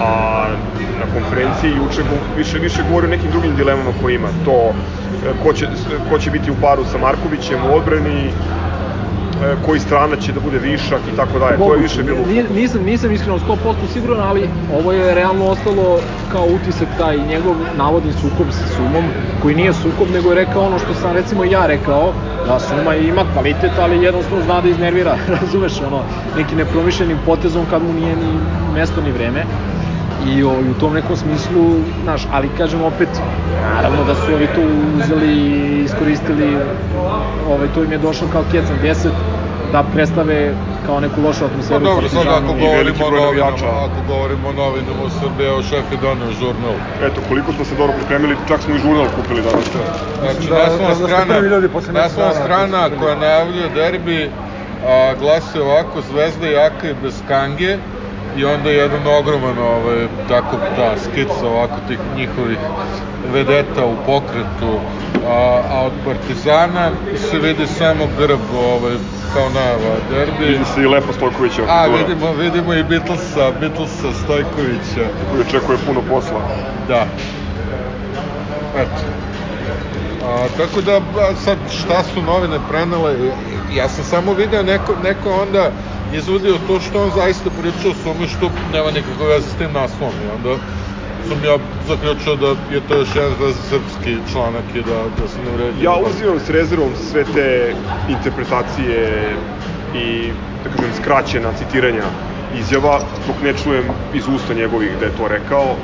A na konferenciji juče više, više govori o nekim drugim dilemama koje ima. To e, ko će, ko će biti u paru sa Markovićem u odbrani, e, koji strana će da bude višak i tako dalje. To je više bilo. Nisam, nisam iskreno 100% siguran, ali ovo je realno ostalo kao utisak taj njegov navodni sukob sa Sumom, koji nije sukob, nego je rekao ono što sam recimo ja rekao, da Suma ima kvalitet, ali jednostavno zna da iznervira, razumeš, ono, neki nepromišljenim potezom kad mu nije ni mesto ni vreme. I, o, i u tom nekom smislu, znaš, ali kažem opet, naravno da su ovi to uzeli i iskoristili, ovaj, to im je došlo kao kecan 10, da predstave kao neku lošu Pa atmosferu. dobro, sad ako govorimo o novinama, ako govorimo o novinama u Srbiji, evo šef je donio žurnal. Eto, koliko smo se dobro pripremili, čak smo i žurnal kupili danas. Znači, da- naslovna da strana, naslovna dana strana su koja najavljuje derbi a, glasi ovako, Zvezda jaka i bez kange i onda jedan ogroman ovaj, tako ta skica ovako tih njihovih vedeta u pokretu a, a od Partizana se vidi samo grb ovaj, kao najava derbi Vidi se i Lepo Stojkovića. a vidimo, vidimo i Beatlesa, Beatlesa Stojkovića Koji očekuje puno posla. Da. Eto. A, tako da, sad, šta su novine prenele, ja sam samo video neko, neko onda izvodio to što on zaista pričao o sumi što nema nikakve veze s tim naslovom i onda sam ja zaključio da je to još jedan za srpski članak i da, da se ne vredi. Ja uzimam s rezervom sve te interpretacije i, da kažem, skraćena citiranja izjava, dok ne čujem iz usta njegovih da je to rekao. O-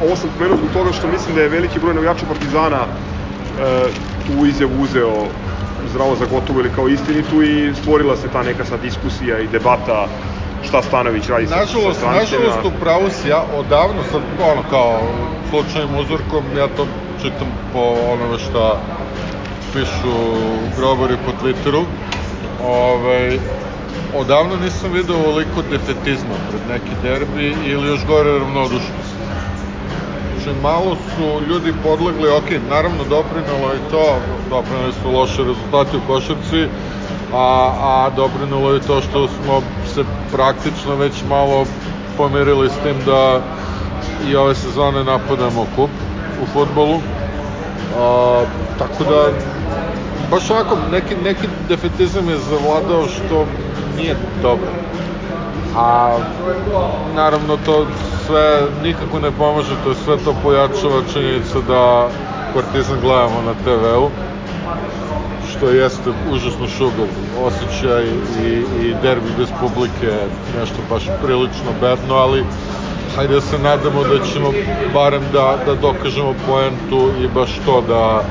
Ovo sam pomenuo zbog toga što mislim da je veliki broj navijača Partizana e, tu izjavu uzeo zdravo za gotovo ili kao istinitu i stvorila se ta neka sad diskusija i debata šta Stanović radi Nažalost, sa strancima. nažalost u pravu si ja odavno sad ono kao slučajnim uzorkom ja to čitam po onome šta pišu grobari po Twitteru. Ovaj, odavno nisam video ovoliko defetizma pred neki derbi ili još gore ravnodušnost. Znači, malo su ljudi podlegli, ok, naravno doprinalo je to, doprinali su loše rezultati u košarci, a, a doprinalo je to što smo se praktično već malo pomirili s tim da i ove sezone napadamo kup u futbolu. A, tako da, baš ovako, neki, neki defetizam je zavladao što nije dobro. A naravno to sve nikako ne pomaže, to je sve to pojačava činjenica da Partizan gledamo na TV-u, što jeste užasno šugav osjećaj i, i derbi bez publike nešto baš prilično bedno, ali hajde da se nadamo da ćemo barem da, da dokažemo poentu i baš to da,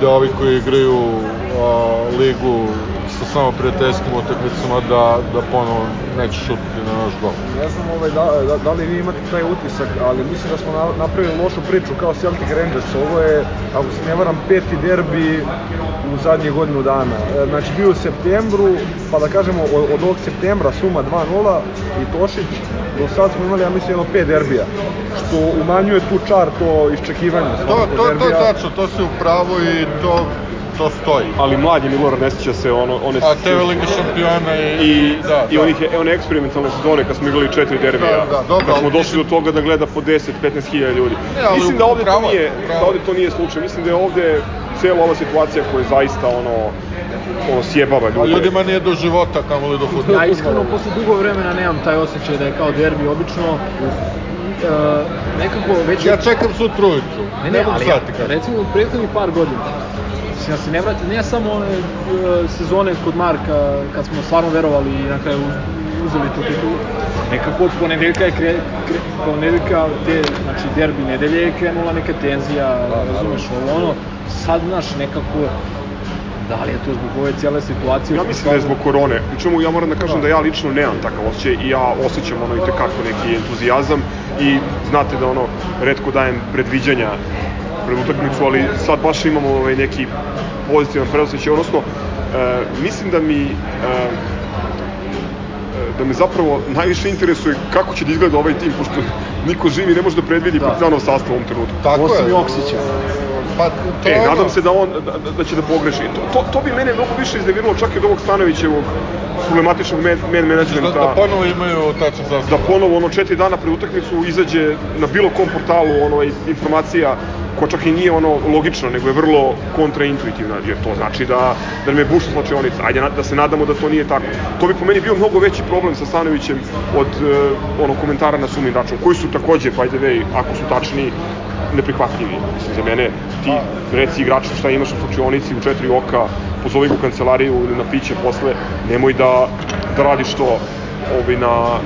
da ovi koji igraju a, ligu sa samo prijateljskim utakmicama da, da ponovo neće šutiti na naš gol. Ne znam ovaj, da, da, da li vi imate taj utisak, ali mislim da smo na, napravili lošu priču kao Celtic Rangers. Ovo je, ako se ne varam, peti derbi u zadnjih godinu dana. E, Znači bio u septembru, pa da kažemo od, od ovog septembra suma 2-0 i Tošić, do sad smo imali, ja mislim, jedno 5 derbija, što umanjuje tu čar, to iščekivanje To, to, to derbija. tačno, to si u pravu i to, to stoji. Ali mlađi Milorad ne sjeća se ono, one A te Liga šampiona i... i, da, i da. onih, one eksperimentalne sezone kad smo igrali četiri derbija, Da, da, dobro, kad smo došli do toga da gleda po 10-15 hiljada ljudi. Ne, ali mislim da ovde to upravo je, nije, upravo da ovde to nije slučaj. Mislim da je ovde cijela ova situacija koja je zaista ono, ono sjebava A ljude. ljudima nije do života kamoli do futbola. Ja iskreno posle dugo vremena nemam taj osjećaj da je kao derbi obično e, nekako već Ja čekam sutra ujutru. Ne, ne, mogu ali ja, recimo u prethodnih par godina, mislim, ja se ne vratim, ne samo one e, sezone kod Marka, kad smo stvarno verovali i na kraju uz- uzeli tu titulu, nekako od ponedeljka je kre, kre, ponedeljka, te, znači derbi nedelje je krenula neka tenzija, razumeš, ovo ono, sad, znaš, nekako, da li je to zbog ove cijele situacije? Ja mislim da je zbog korone, pri čemu ja moram da kažem da. ja lično nemam takav osjećaj i ja osjećam ono i tekako neki entuzijazam i znate da ono, redko dajem predviđanja pred utakmicu, ali sad baš imamo ovaj neki pozitivan predosjećaj, odnosno e, mislim da mi e, da me zapravo najviše interesuje kako će da izgleda ovaj tim, pošto niko živi ne može da predvidi da. Partizanov sastav u ovom trenutku. Tako Osim je. Joksića. Pa, to E, ono- nadam se da on da, da, da će da pogreši. To, to, to bi mene mnogo više iznerviralo čak i od ovog Stanovićevog problematičnog men, men Da, menadžmenta. da ponovo imaju tačan sastav. da ponovo ono četiri dana pred utakmicu izađe na bilo kom portalu ono informacija koja čak i nije ono logična, nego je vrlo kontraintuitivna, jer to znači da, da nam je bušna slačionica. Ajde da se nadamo da to nije tako. To bi po meni bio mnogo veći problem sa Stanovićem od uh, ono komentara na sumni račun, koji su takođe, by the way, ako su tačni, neprihvatljivi. Mislim, za mene, ti reci igraču šta imaš u slučionici u četiri oka, pozovi ga u kancelariju ili na piće posle, nemoj da, da radiš to ovaj, na,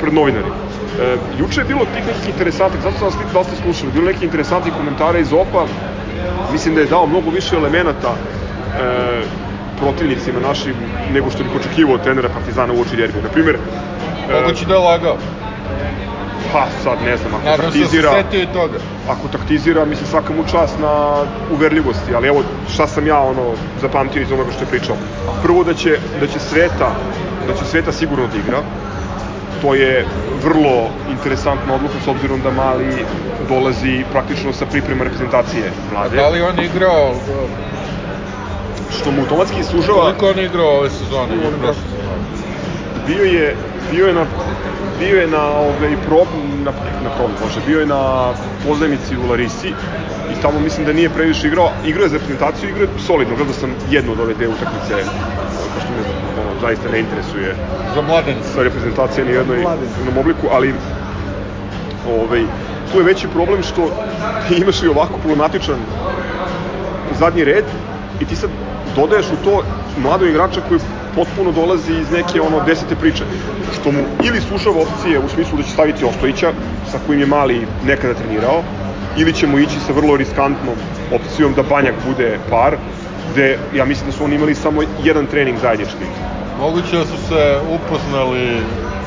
pred novinarima. E, juče je bilo tih nekih interesantnih, zato sam vas pitao da li ste slušali, bilo neki interesantnih komentara iz OPA, mislim da je dao mnogo više elemenata e, protivnicima našim nego što bih očekivao od trenera Partizana u oči derbija. Naprimer, e, Moguće da je lagao. pa sad ne znam, ako Nadam se da se taktizira, setio i toga. ako taktizira, mislim svaka mu čast na uverljivosti, ali evo šta sam ja ono zapamtio iz onoga što je pričao. Prvo da će, da će Sreta, da će Sreta sigurno da igra, to je vrlo interesantna odluka s obzirom da Mali dolazi praktično sa priprema reprezentacije mlade, Da li on igrao, što mu automatski sužava, koliko on igrao ove sezone? I bio je bio je na bio je na ovaj prob na na prob, bože, bio je na pozajmici u Larisi i tamo mislim da nije previše igrao, igrao je za reprezentaciju, igrao je solidno, gledao sam jednu od ove dve utakmice, pošto me ono, zaista ne interesuje Za mladence. sa reprezentacije ni jednoj jednom obliku, ali ovaj, tu je veći problem što ti imaš i ovako problematičan zadnji red i ti sad dodaješ u to mladog igrača koji potpuno dolazi iz neke ono desete priče, što mu ili sužava opcije u smislu da će staviti Ostojića, sa kojim je mali nekada trenirao, ili ćemo ići sa vrlo riskantnom opcijom da Banjak bude par, gde ja mislim da su oni imali samo jedan trening zajednički. Moguće da su se upoznali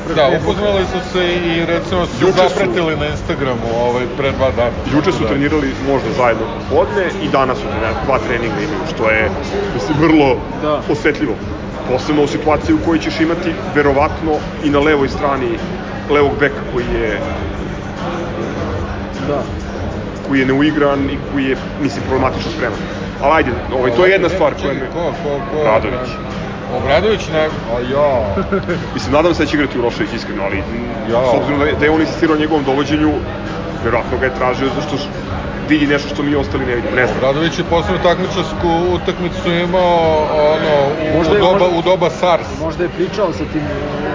Da, upoznali su se i recimo su Juče su- zapretili na Instagramu ovaj, pre dva dana. Juče su Da. trenirali možda zajedno podne i danas su trenirali, dva treninga imaju, što je mislim, vrlo Da. osetljivo. Posebno u situaciji u kojoj ćeš imati verovatno i na levoj strani levog beka koji je Da. koji je neuigran i koji je, mislim, problematično spreman. Ali ajde, ovaj, to je jedna stvar koja me... Ko, ko, ko? Obradović. Obradović ne... A ja... Mislim, nadam se da će igrati Urošević iskreno, ali Ja. s obzirom da je, da je on insistirao njegovom dovođenju, verovatno ga je tražio zašto š- vidi nešto što mi ostali ne vidimo, ne znam. Obradović je poslednju takmičarsku utakmicu imao ono, u, Možda u, je- doba, možda- u doba SARS. Možda je pričao sa tim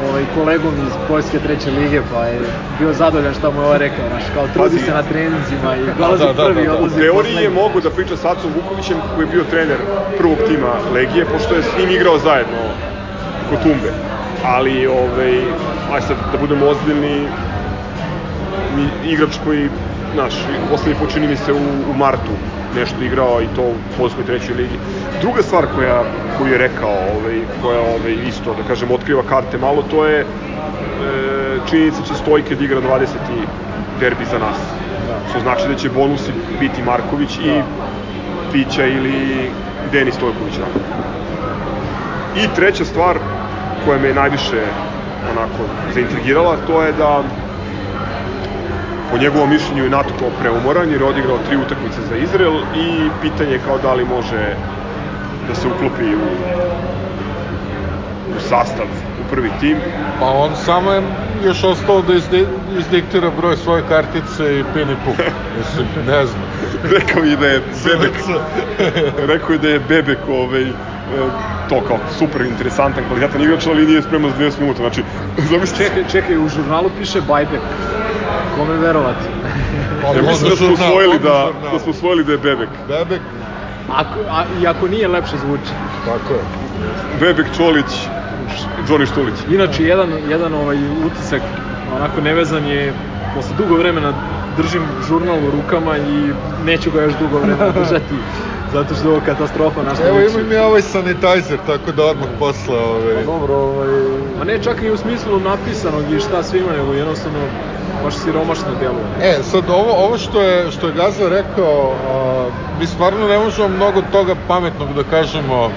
ovaj, kolegom iz Poljske treće lige, pa je bio zadovoljan šta mu je ovaj rekao, znaš, kao trudi Pazi. se na treninzima i dolazi da, da, prvi, da, da. U odlazi teoriji je mogo da priča sa Acom Vukovićem koji je bio trener prvog tima Legije, pošto je s njim igrao zajedno kod Tumbe. Ali, ovaj, aj sad da budemo ozbiljni, mi, igrač koji, znaš, poslednji put čini mi se u, u martu nešto igrao i to u Poljskoj trećoj ligi. Druga stvar koja, koju je rekao, ovaj, koja ovaj, isto, da kažem, otkriva karte malo, to je e, činjenica će Stojke da igra 20. derbi za nas. Što znači da će bonusi biti Marković i Ristića ili Denis Stojković napred. I treća stvar koja me najviše onako zaintrigirala, to je da po njegovom mišljenju je NATO kao preumoran jer je odigrao tri utakmice za Izrael i pitanje je kao da li može da se uklopi u, u sastav u prvi tim. Pa on samo je još ostao da izde, izdiktira broj svoje kartice i pin i puk. Mislim, ne znam. Rekao i da je Bebek, rekao je da je Bebek ovaj, to kao super interesantan, kvalitetan igrač, ali nije spreman za 20 minuta. Znači, zamislite, Čekaj, čekaj, u žurnalu piše Bajbek. Kome verovati? ja mislim da smo usvojili da, da smo usvojili da je Bebek. Bebek, Ako, a, I ako nije, lepše zvuči. tako je. Bebek, Čolić, Đoni Štulić. Inače, jedan, jedan ovaj utisak, onako nevezan je, posle dugo vremena držim žurnal u rukama i neću ga još dugo vremena držati, zato što je ovo katastrofa našta Evo imam ja ovaj sanitizer, tako da odmah posle ovaj... Dobro, ovaj... Ma ne čak i u smislu napisanog i šta sve ima, nego jednostavno baš siromašno deluje. E, sad ovo, ovo što je, što je Gaza rekao, a, mi stvarno ne možemo mnogo toga pametnog da kažemo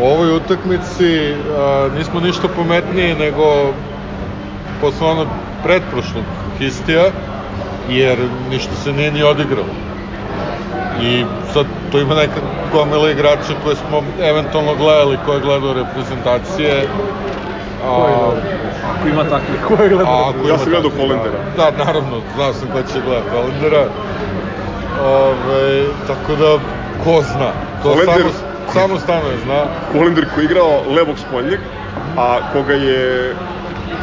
o ovoj utakmici, a, nismo ništa pametniji nego posle onog pretprošlog histija, jer ništa se nije ni odigralo. I sad tu ima neka gomila igrača koje smo eventualno gledali, ko je gledao reprezentacije. A? Ako ima takvih, ko je gledao? Ako Ja sam gledao takvih, Holendera. Da, da, naravno, znao sam ko će gledati Holendera. Ove, tako da, ko zna? To Holender- samo, samo Stanoje zna. Holender koji je igrao levog spoljnjeg, a koga je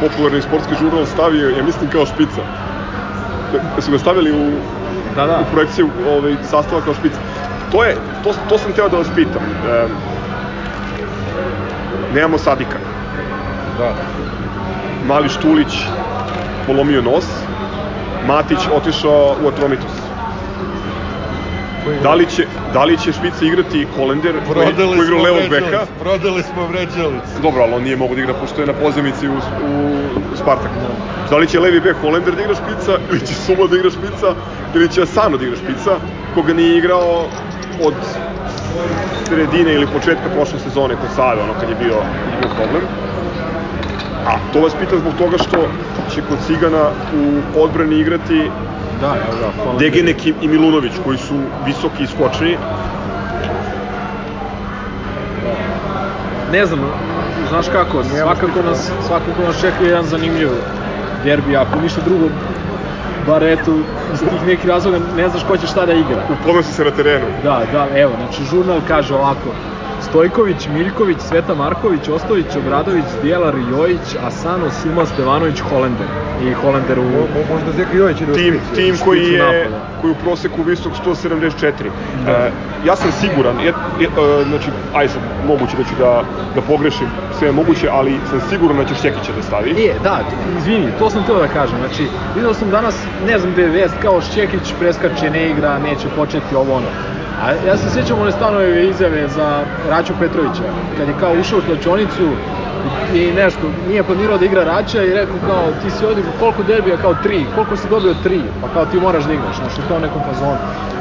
popularni sportski žurnal stavio, ja mislim kao špica. Da su ga stavili u, Da, da. u projekciju ovaj, sastava kao špica. To je, to, to sam teo da vas pitam. E, nemamo Sadika. Da. Mali Štulić polomio nos. Matić otišao u Atromitos. Da li će, da li će špica igrati Holender koji, koji Prodali igra levog beka? Prodali smo vređalicu. Dobro, ali on nije mogo da igra pošto je na pozemici u, u Spartaku. Da li će levi bek Holender da igra špica, ili će Suma da igra špica, ili će Asano da igra špica, koga nije igrao od sredine ili početka prošle sezone kod Save, ono kad je bio, kad je bio problem. A to vas pitam zbog toga što će kod Cigana u odbrani igrati Da, evo da, hvala. Degenek i i Milunović, koji su visoki i skočni. Ne znam, znaš kako, svakako nas, svakako nas čeka jedan zanimljiv derbi, ako ništa drugo, bar eto, iz tih nekih razloga ne znaš ko će šta da igra. Uponosi se na terenu. Da, da, evo, znači žurnal kaže ovako, Stojković, Miljković, Sveta Marković, Ostović, Obradović, Djelar, Jojić, Asano, Suma, Stevanović, Holender. I Holender u... Mo, mo- možda Zeka Jojić ide u tim, špicu. tim koji je, napada. koji u proseku visok 174. Da. E, ja sam siguran, je, je, e, znači, aj sad, moguće da ću da, da pogrešim, sve je moguće, ali sam siguran da će Šćekića da stavi. E, da, izvini, to sam teo da kažem. Znači, vidio sam danas, ne znam gde je vest, kao Šćekić preskače, ne igra, neće početi ovo ono. A ja se sjećam one stanove izjave za Raću Petrovića, kad je kao ušao u slačionicu i nešto, nije planirao da igra Raća i rekao kao, ti si odigrao koliko derbija, kao tri, koliko si dobio? Tri, pa kao ti moraš da igraš, znači u tom nekom fazonu.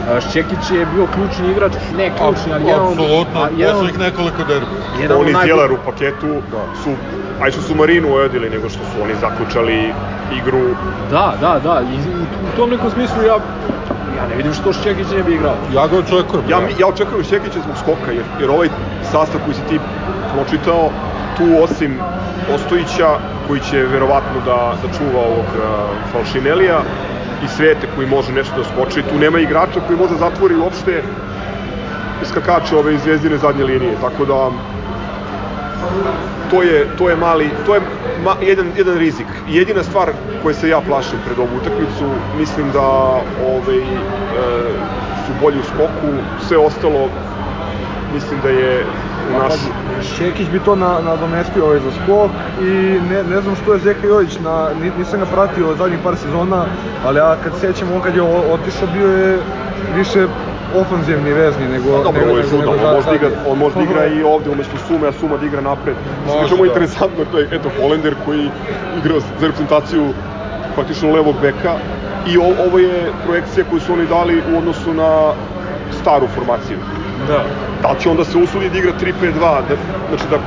A, Šćekić je bio ključni igrač, ne ključni, ali jedan Apsolutno, poslednjih nekoliko derbi. jedan od Oni najbolj- Djelar u paketu su, aj su Marinu ojadili, nego što su oni zaključali igru. Da, da, da, i u, u tom nekom smislu ja, ja ne vidim što Šćekić ne bi igrao. Ja ga očekujem. Ja, da. ja očekujem Šćekića zbog skoka, jer, jer ovaj sastav koji si ti pročitao, tu osim Ostojića, koji će verovatno da, da čuva ovog uh, Falšinelija, i Svete koji može nešto da skoči, tu nema igrača koji može da zatvori uopšte skakače ove iz zvezdine zadnje linije, tako da to je, to je mali, to je ma, jedan, jedan rizik. Jedina stvar koje se ja plašim pred ovu utakmicu, mislim da ovaj, e, su bolji u skoku, sve ostalo mislim da je u naš... Šekić bi to na, nadomestio ovaj za skok i ne, ne znam što je Zeka Jojić, na, ni- nisam ga pratio zadnjih par sezona, ali ja kad sećam on kad je otišao bio je više ofanzivni vezni nego... Pa dobro, nego, ovo je nego on može igra, on može igra i ovde umesto Sume, a Suma da igra napred. Može, čemu je interesantno, to je, eto, Holender koji igra za reprezentaciju praktično levog beka i o, ovo je projekcija koju su oni dali u odnosu na staru formaciju. Da. Da će onda se usudi da igra 3-5-2, da, znači da,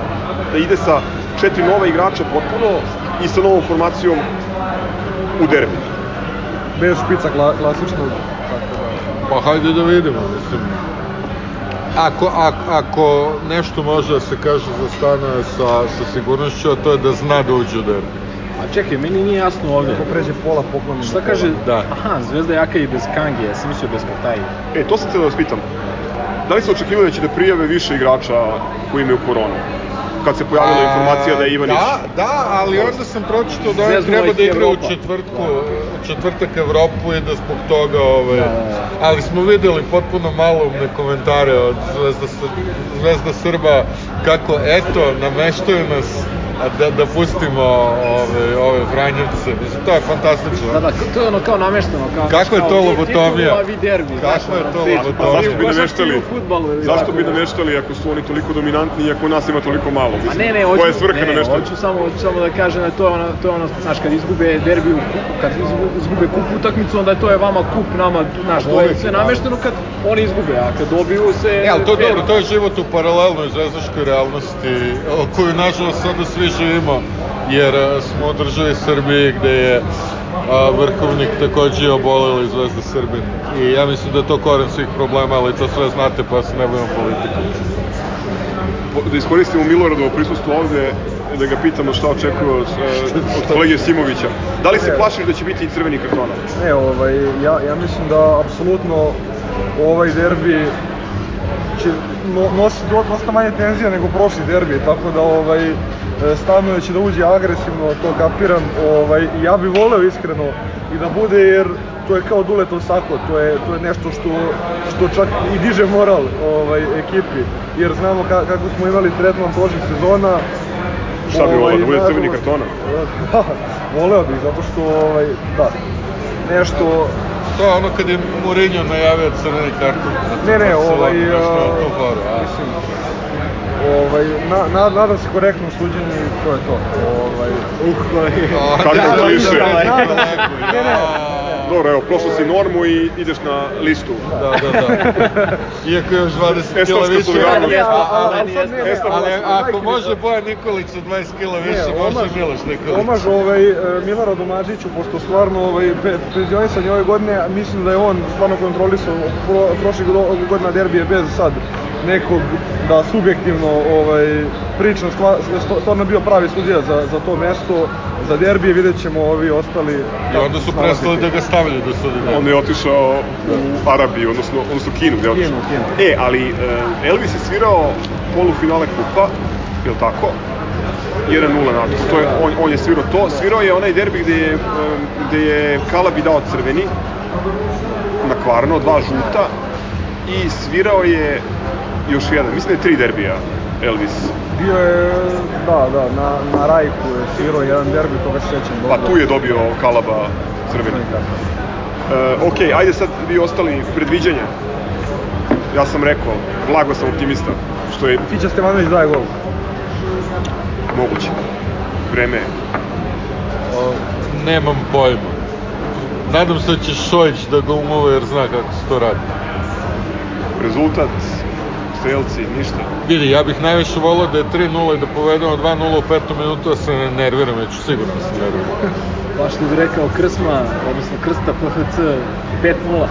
da ide sa četiri nova igrača potpuno i sa novom formacijom u derbi. Bez špica kla, klasičnog. Pa hajde da vidimo, mislim. Ako, ako, ako nešto može da se kaže za Stana sa, sa sigurnošću, a to je da zna da uđe u derbi. A čekaj, meni nije jasno ovde. Ako pređe pola pokloni. Šta kaže? Da. Aha, Zvezda jaka i bez Kange, ja sam mislio bez Kataji. E, to sam te da vas pitam. Da li ste očekivali da će da prijave više igrača koji imaju koronu? Kad se pojavila A, informacija da je Ivanić... Da, da, ali onda sam pročitao da on Zvezdula treba da igra u četvrtku, u četvrtak Evropu i da zbog toga, ovaj, Da, da, da. ali smo videli potpuno maloumne komentare od Zvezda, Zvezda Srba kako eto, nameštaju nas da, da pustimo ove, ove Vranjevce. Mislim, to je fantastično. Da, da, to je ono kao namešteno. Kao, Kako je to lobotomija? a. Kako je to lobotomija? Pa zašto bi vi u košarci nameštali? i u fudbalu, ili Zašto bi da. nameštali ako su oni toliko dominantni i ako nas ima toliko malo? A Mislim, ne, ne, koja hoću, je svrha ne, hoću samo, hoću samo da kažem da to je ono, to je ono, znaš, kad izgube derbi u kupu, kad izgu- izgube kup utakmicu, onda je to je vama kup, nama, znaš, to je sve da. namešteno kad oni izgube, a kad dobiju se... E, ali to je dobro, to je život u paralelnoj zvezdaškoj realnosti, koju nažalost sada svi živimo, jer a, smo u državi Srbiji gde je a, vrhovnik takođe oboleli Zvezda Srbin. I ja mislim da je to koren svih problema, ali to sve znate pa se ne bavimo politikom. Po- Da iskoristimo Miloradovo prisustvo ovde, da ga pitamo šta očekuje od, e, od kolege Simovića. Da li se plašiš da će biti i crveni kartona? Ne, ovaj, ja, ja mislim da apsolutno ovaj derbi će no, nositi do- dosta manje tenzija nego prošli derbi, tako da ovaj, e, Stanoje će da uđe agresivno, to kapiram. Ovaj, ja bih voleo iskreno i da bude jer to je kao Duletov sako, to je, to je nešto što, što čak i diže moral ovaj, ekipi, jer znamo ka, kako smo imali tretman prošlih sezona. Šta bi voleo, da bude crveni kartona? Da, voleo bih, zato što, ovaj, da, nešto, To je ono kad je Mourinho najavio crveni karton. Ne, ne, ovaj, nešto a, foru, a? mislim, ovaj, na, na, nadam se korektnom suđenju i to je to. Ovaj, uh, Kako da, to više? da, da, Nadam da, se. da, Ne, ne. Dobro, evo, prošao si normu i ideš na listu. Da, da, da. Iako je još 20 kila više. ali- ali- ali sad ne, ne, Ali ali- ako može Bojan Nikolić sa 20 kila više, može Miloš Nikolić. Omaž ovaj, e, Miloradu Mađiću, pošto stvarno ovaj, pe, penzionisanje ove godine, mislim da je on stvarno kontrolisao pro, prošle go- godina derbije bez sad nekog da subjektivno ovaj, pričam, stva- st- stvarno bio pravi sudija za, za to mesto, za derbije, vidjet ćemo ovi ostali. I onda su prestali da ga stavljaju da sudi. On je otišao u Arabiju, odnosno, odnosno Kinu, gde je otišao? Kinu, Kinu. E, ali e, Elvis je svirao polufinale kupa, je li tako? 1-0 na to je, on, on je svirao to, svirao je onaj derbi gde je, e, gde je Kalabi dao crveni, na kvarno, dva žuta, i svirao je još jedan, mislim da je tri derbija Elvis. Bio je, da, da, na, na Rajku je svirao jedan derbi, toga se sećam dobro. Pa tu je dobio Kalaba crveni. E, ok, ajde sad vi ostali predviđanja. Ja sam rekao, blago sam optimista, što je Fića Stevanović daje gol. moguće. Vreme je. O, Nemam pojma. Nadam se da će Šojić da ga umove jer zna kako se to radi. Rezultat, strelci, ništa. Vidi, ja bih najviše volao da je 3-0 i da povedemo 2-0 u petom minutu, da se ne nerviram, ja ću sigurno da se nerviram. Baš što bi rekao Krsma, odnosno Krsta PHC 5-0.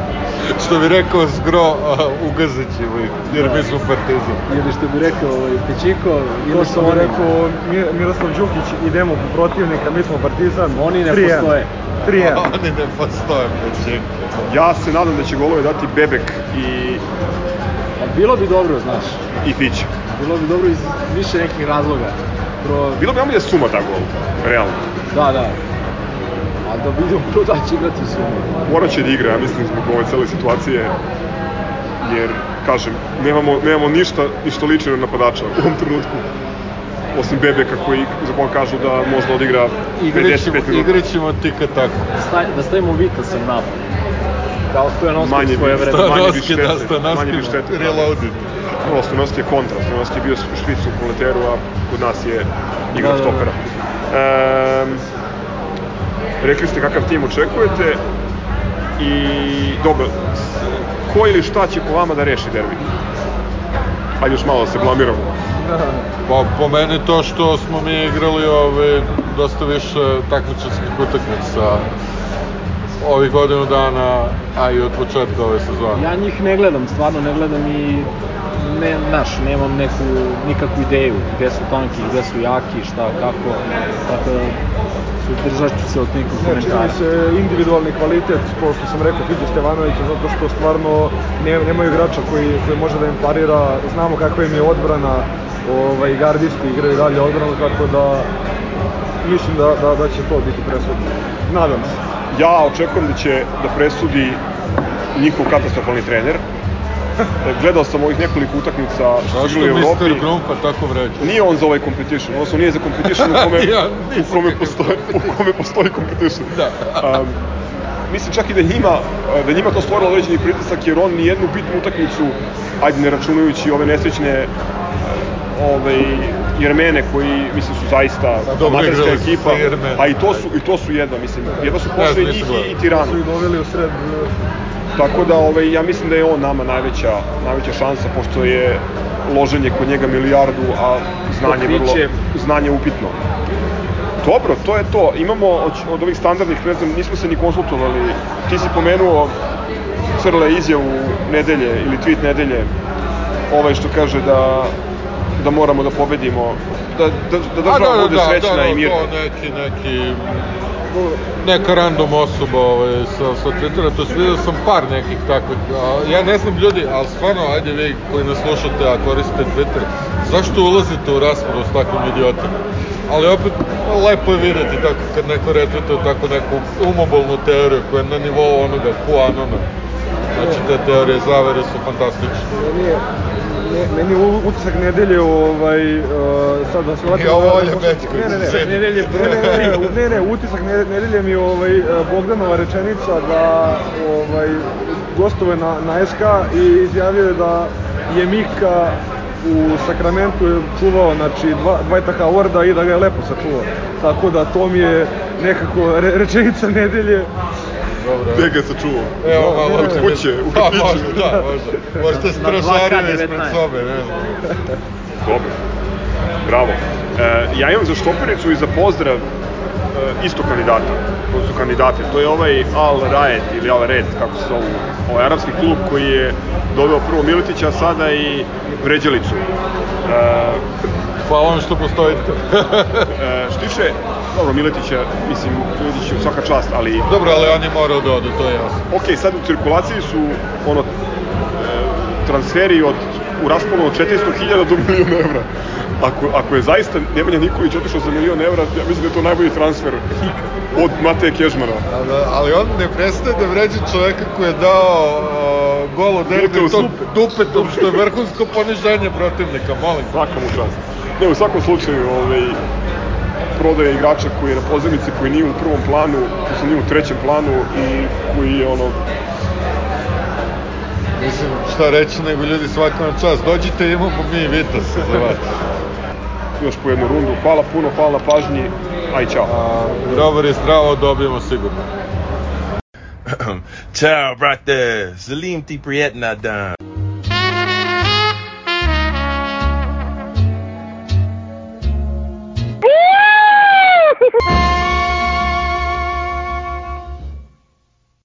Što bi rekao Zgro, a, ugazit ćemo ih, jer mi smo partizan. Ili što bi rekao ovaj, Pečiko, To ili što bi rekao Mi- Miroslav Đukić, idemo po protivnika, mi smo partizan. Oni ne 3:1. postoje. 3-1. Oni ne postoje, pečenko. Ja se nadam da će golove dati Bebek i, bilo bi dobro, znaš. i Fić. Bilo bi dobro iz više nekih razloga. Pro... Bilo bi najbolje da Suma da gol, realno. Da, da. A da vidimo ko da će igrati su. Morat će da igra, ja mislim, zbog ove cele situacije. Jer, kažem, nemamo, nemamo ništa, ništa lično na napadača u ovom trenutku. Osim Bebeka koji, za koga kažu da možda odigra 55 minuta. Igrat ćemo tika tako. Da stavimo Vitasa u napad. Kao Stojanovski Manje bi- svoje vreme. Manje bi Stanovski, štete, da, manje bi Stanovski, štete. reloaded. Prvo, Stanovski je kontra, Stanovski je bio špic u koleteru, a kod nas je igrač Da, da, da. stopera. Ehm, rekli ste kakav tim očekujete i dobro, ko ili šta će po vama da reši derbi? Ajde još malo da se blamiramo. Pa po meni to što smo mi igrali ove, dosta više takmičarskih utakmica ovih godinu dana, a i od početka ove sezone. Ja njih ne gledam, stvarno ne gledam i ne, naš, nemam neku, nikakvu ideju gde su tanki, gde su jaki, šta, kako, tako da suzdržat ću se od nekih Ne, čini mi komentara. se individualni kvalitet, ko što sam rekao, Fidži Stevanovića, zato što stvarno ne, nemaju igrača koji, koji može da im parira, znamo kakva im je odbrana, ovaj, gardisti igraju dalje odbranu, tako da mislim da, da, da će to biti presudno. Nadam se. Ja očekujem da će da presudi njihov katastrofalni trener. Gledao sam ovih nekoliko utakmica što su igrali u Evropi. Mr. Grumpa tako vređa? Nije on za ovaj competition, odnosno nije za competition u kome, Ja u kome, postoji, u kome postoji competition. Da. Um, mislim čak i da njima, da njima to stvorilo određeni pritisak jer on ni jednu bitnu utakmicu, ajde ne računajući ove nesrećne ovaj, Jermene koji mislim su zaista dobro, amaterska ekipa, a i to su i to su jedva, mislim, jedva su znam, njih i, i Tiranu. Su ih doveli u sred eh, Tako da ovaj, ja mislim da je on nama najveća, najveća šansa, pošto je loženje kod njega milijardu, a znanje vrlo, znanje upitno. Dobro, to je to. Imamo od, od ovih standardnih, ne znam, nismo se ni konsultovali. Ti si pomenuo Crle izjavu nedelje ili tweet nedelje, ovaj što kaže da da moramo da pobedimo, da, da, da država bude srećna i mirna. to neki, neki, neka random osoba ovaj, sa, sa Twittera, to jest vidio sam par nekih takvih, a, ja ne znam ljudi, ali stvarno, ajde vi koji nas slušate, a koristite Twitter, zašto ulazite u raspravu s takvim idiotima? Ali opet, lepo je videti tako kad neko retvituje tako neku umobolnu teoriju koja je na nivou onoga QAnona. Znači, te teorije zavere su fantastične. Meni je, meni je utisak nedelje, ovaj, uh, sad da se vratim... Ovo je Ne, ne, ne, nedelje, ne, ne, ne, ne, utisak ne- nedelje mi ovaj, uh, Bogdanova rečenica da ovaj, gostove na, na SK i izjavio je da je Mika u Sakramentu je čuvao znači, dva, Dwighta Howarda i da ga je lepo sačuvao. Tako da to mi je nekako re, rečenica nedelje. Dobro. Gde ga se čuo? Evo, No, malo kuće, u Pa, kafiću. možda, da, možda. Možda stražario 2K19. ispred sobe, ne znam. Dobro. Bravo. E, ja imam za štopericu i za pozdrav e, isto kandidata, to su kandidate. To je ovaj Al Raed ili Al Red, kako se zovu, ovaj arapski klub koji je doveo prvo Miletića, a sada i Vređalicu. E, Hvala vam što postojite. e, što tiče, dobro, Miletića, mislim, Miletić je svaka čast, ali Dobro, ali on je morao da ode, to je jasno. ok, sad u cirkulaciji su ono, e, transferi od, u rasponu od 400.000 do milion evra. Ako, ako je zaista Nemanja Nikolić otišao za milion evra, ja mislim da je to najbolji transfer od Mateje Kežmara. Ali, ali on ne prestaje da vređa čoveka koji je dao gol u derbi Dupetom tom super. dupetom, što je vrhunsko poniženje protivnika, molim. Svaka mu čast. Ne, u svakom slučaju, ovaj, prodaje igrača koji je na pozemici, koji nije u prvom planu, koji su nije u trećem planu i koji je ono, Mislim, šta reći nego ljudi svaka vam čast. Dođite, imamo mi Vitas za vas. još po jednu rundu. Hvala puno, hvala na pažnji, aj čao. A, Grobar je zdravo, dobijemo sigurno. Ciao, brate. Salim ti prijetna dan.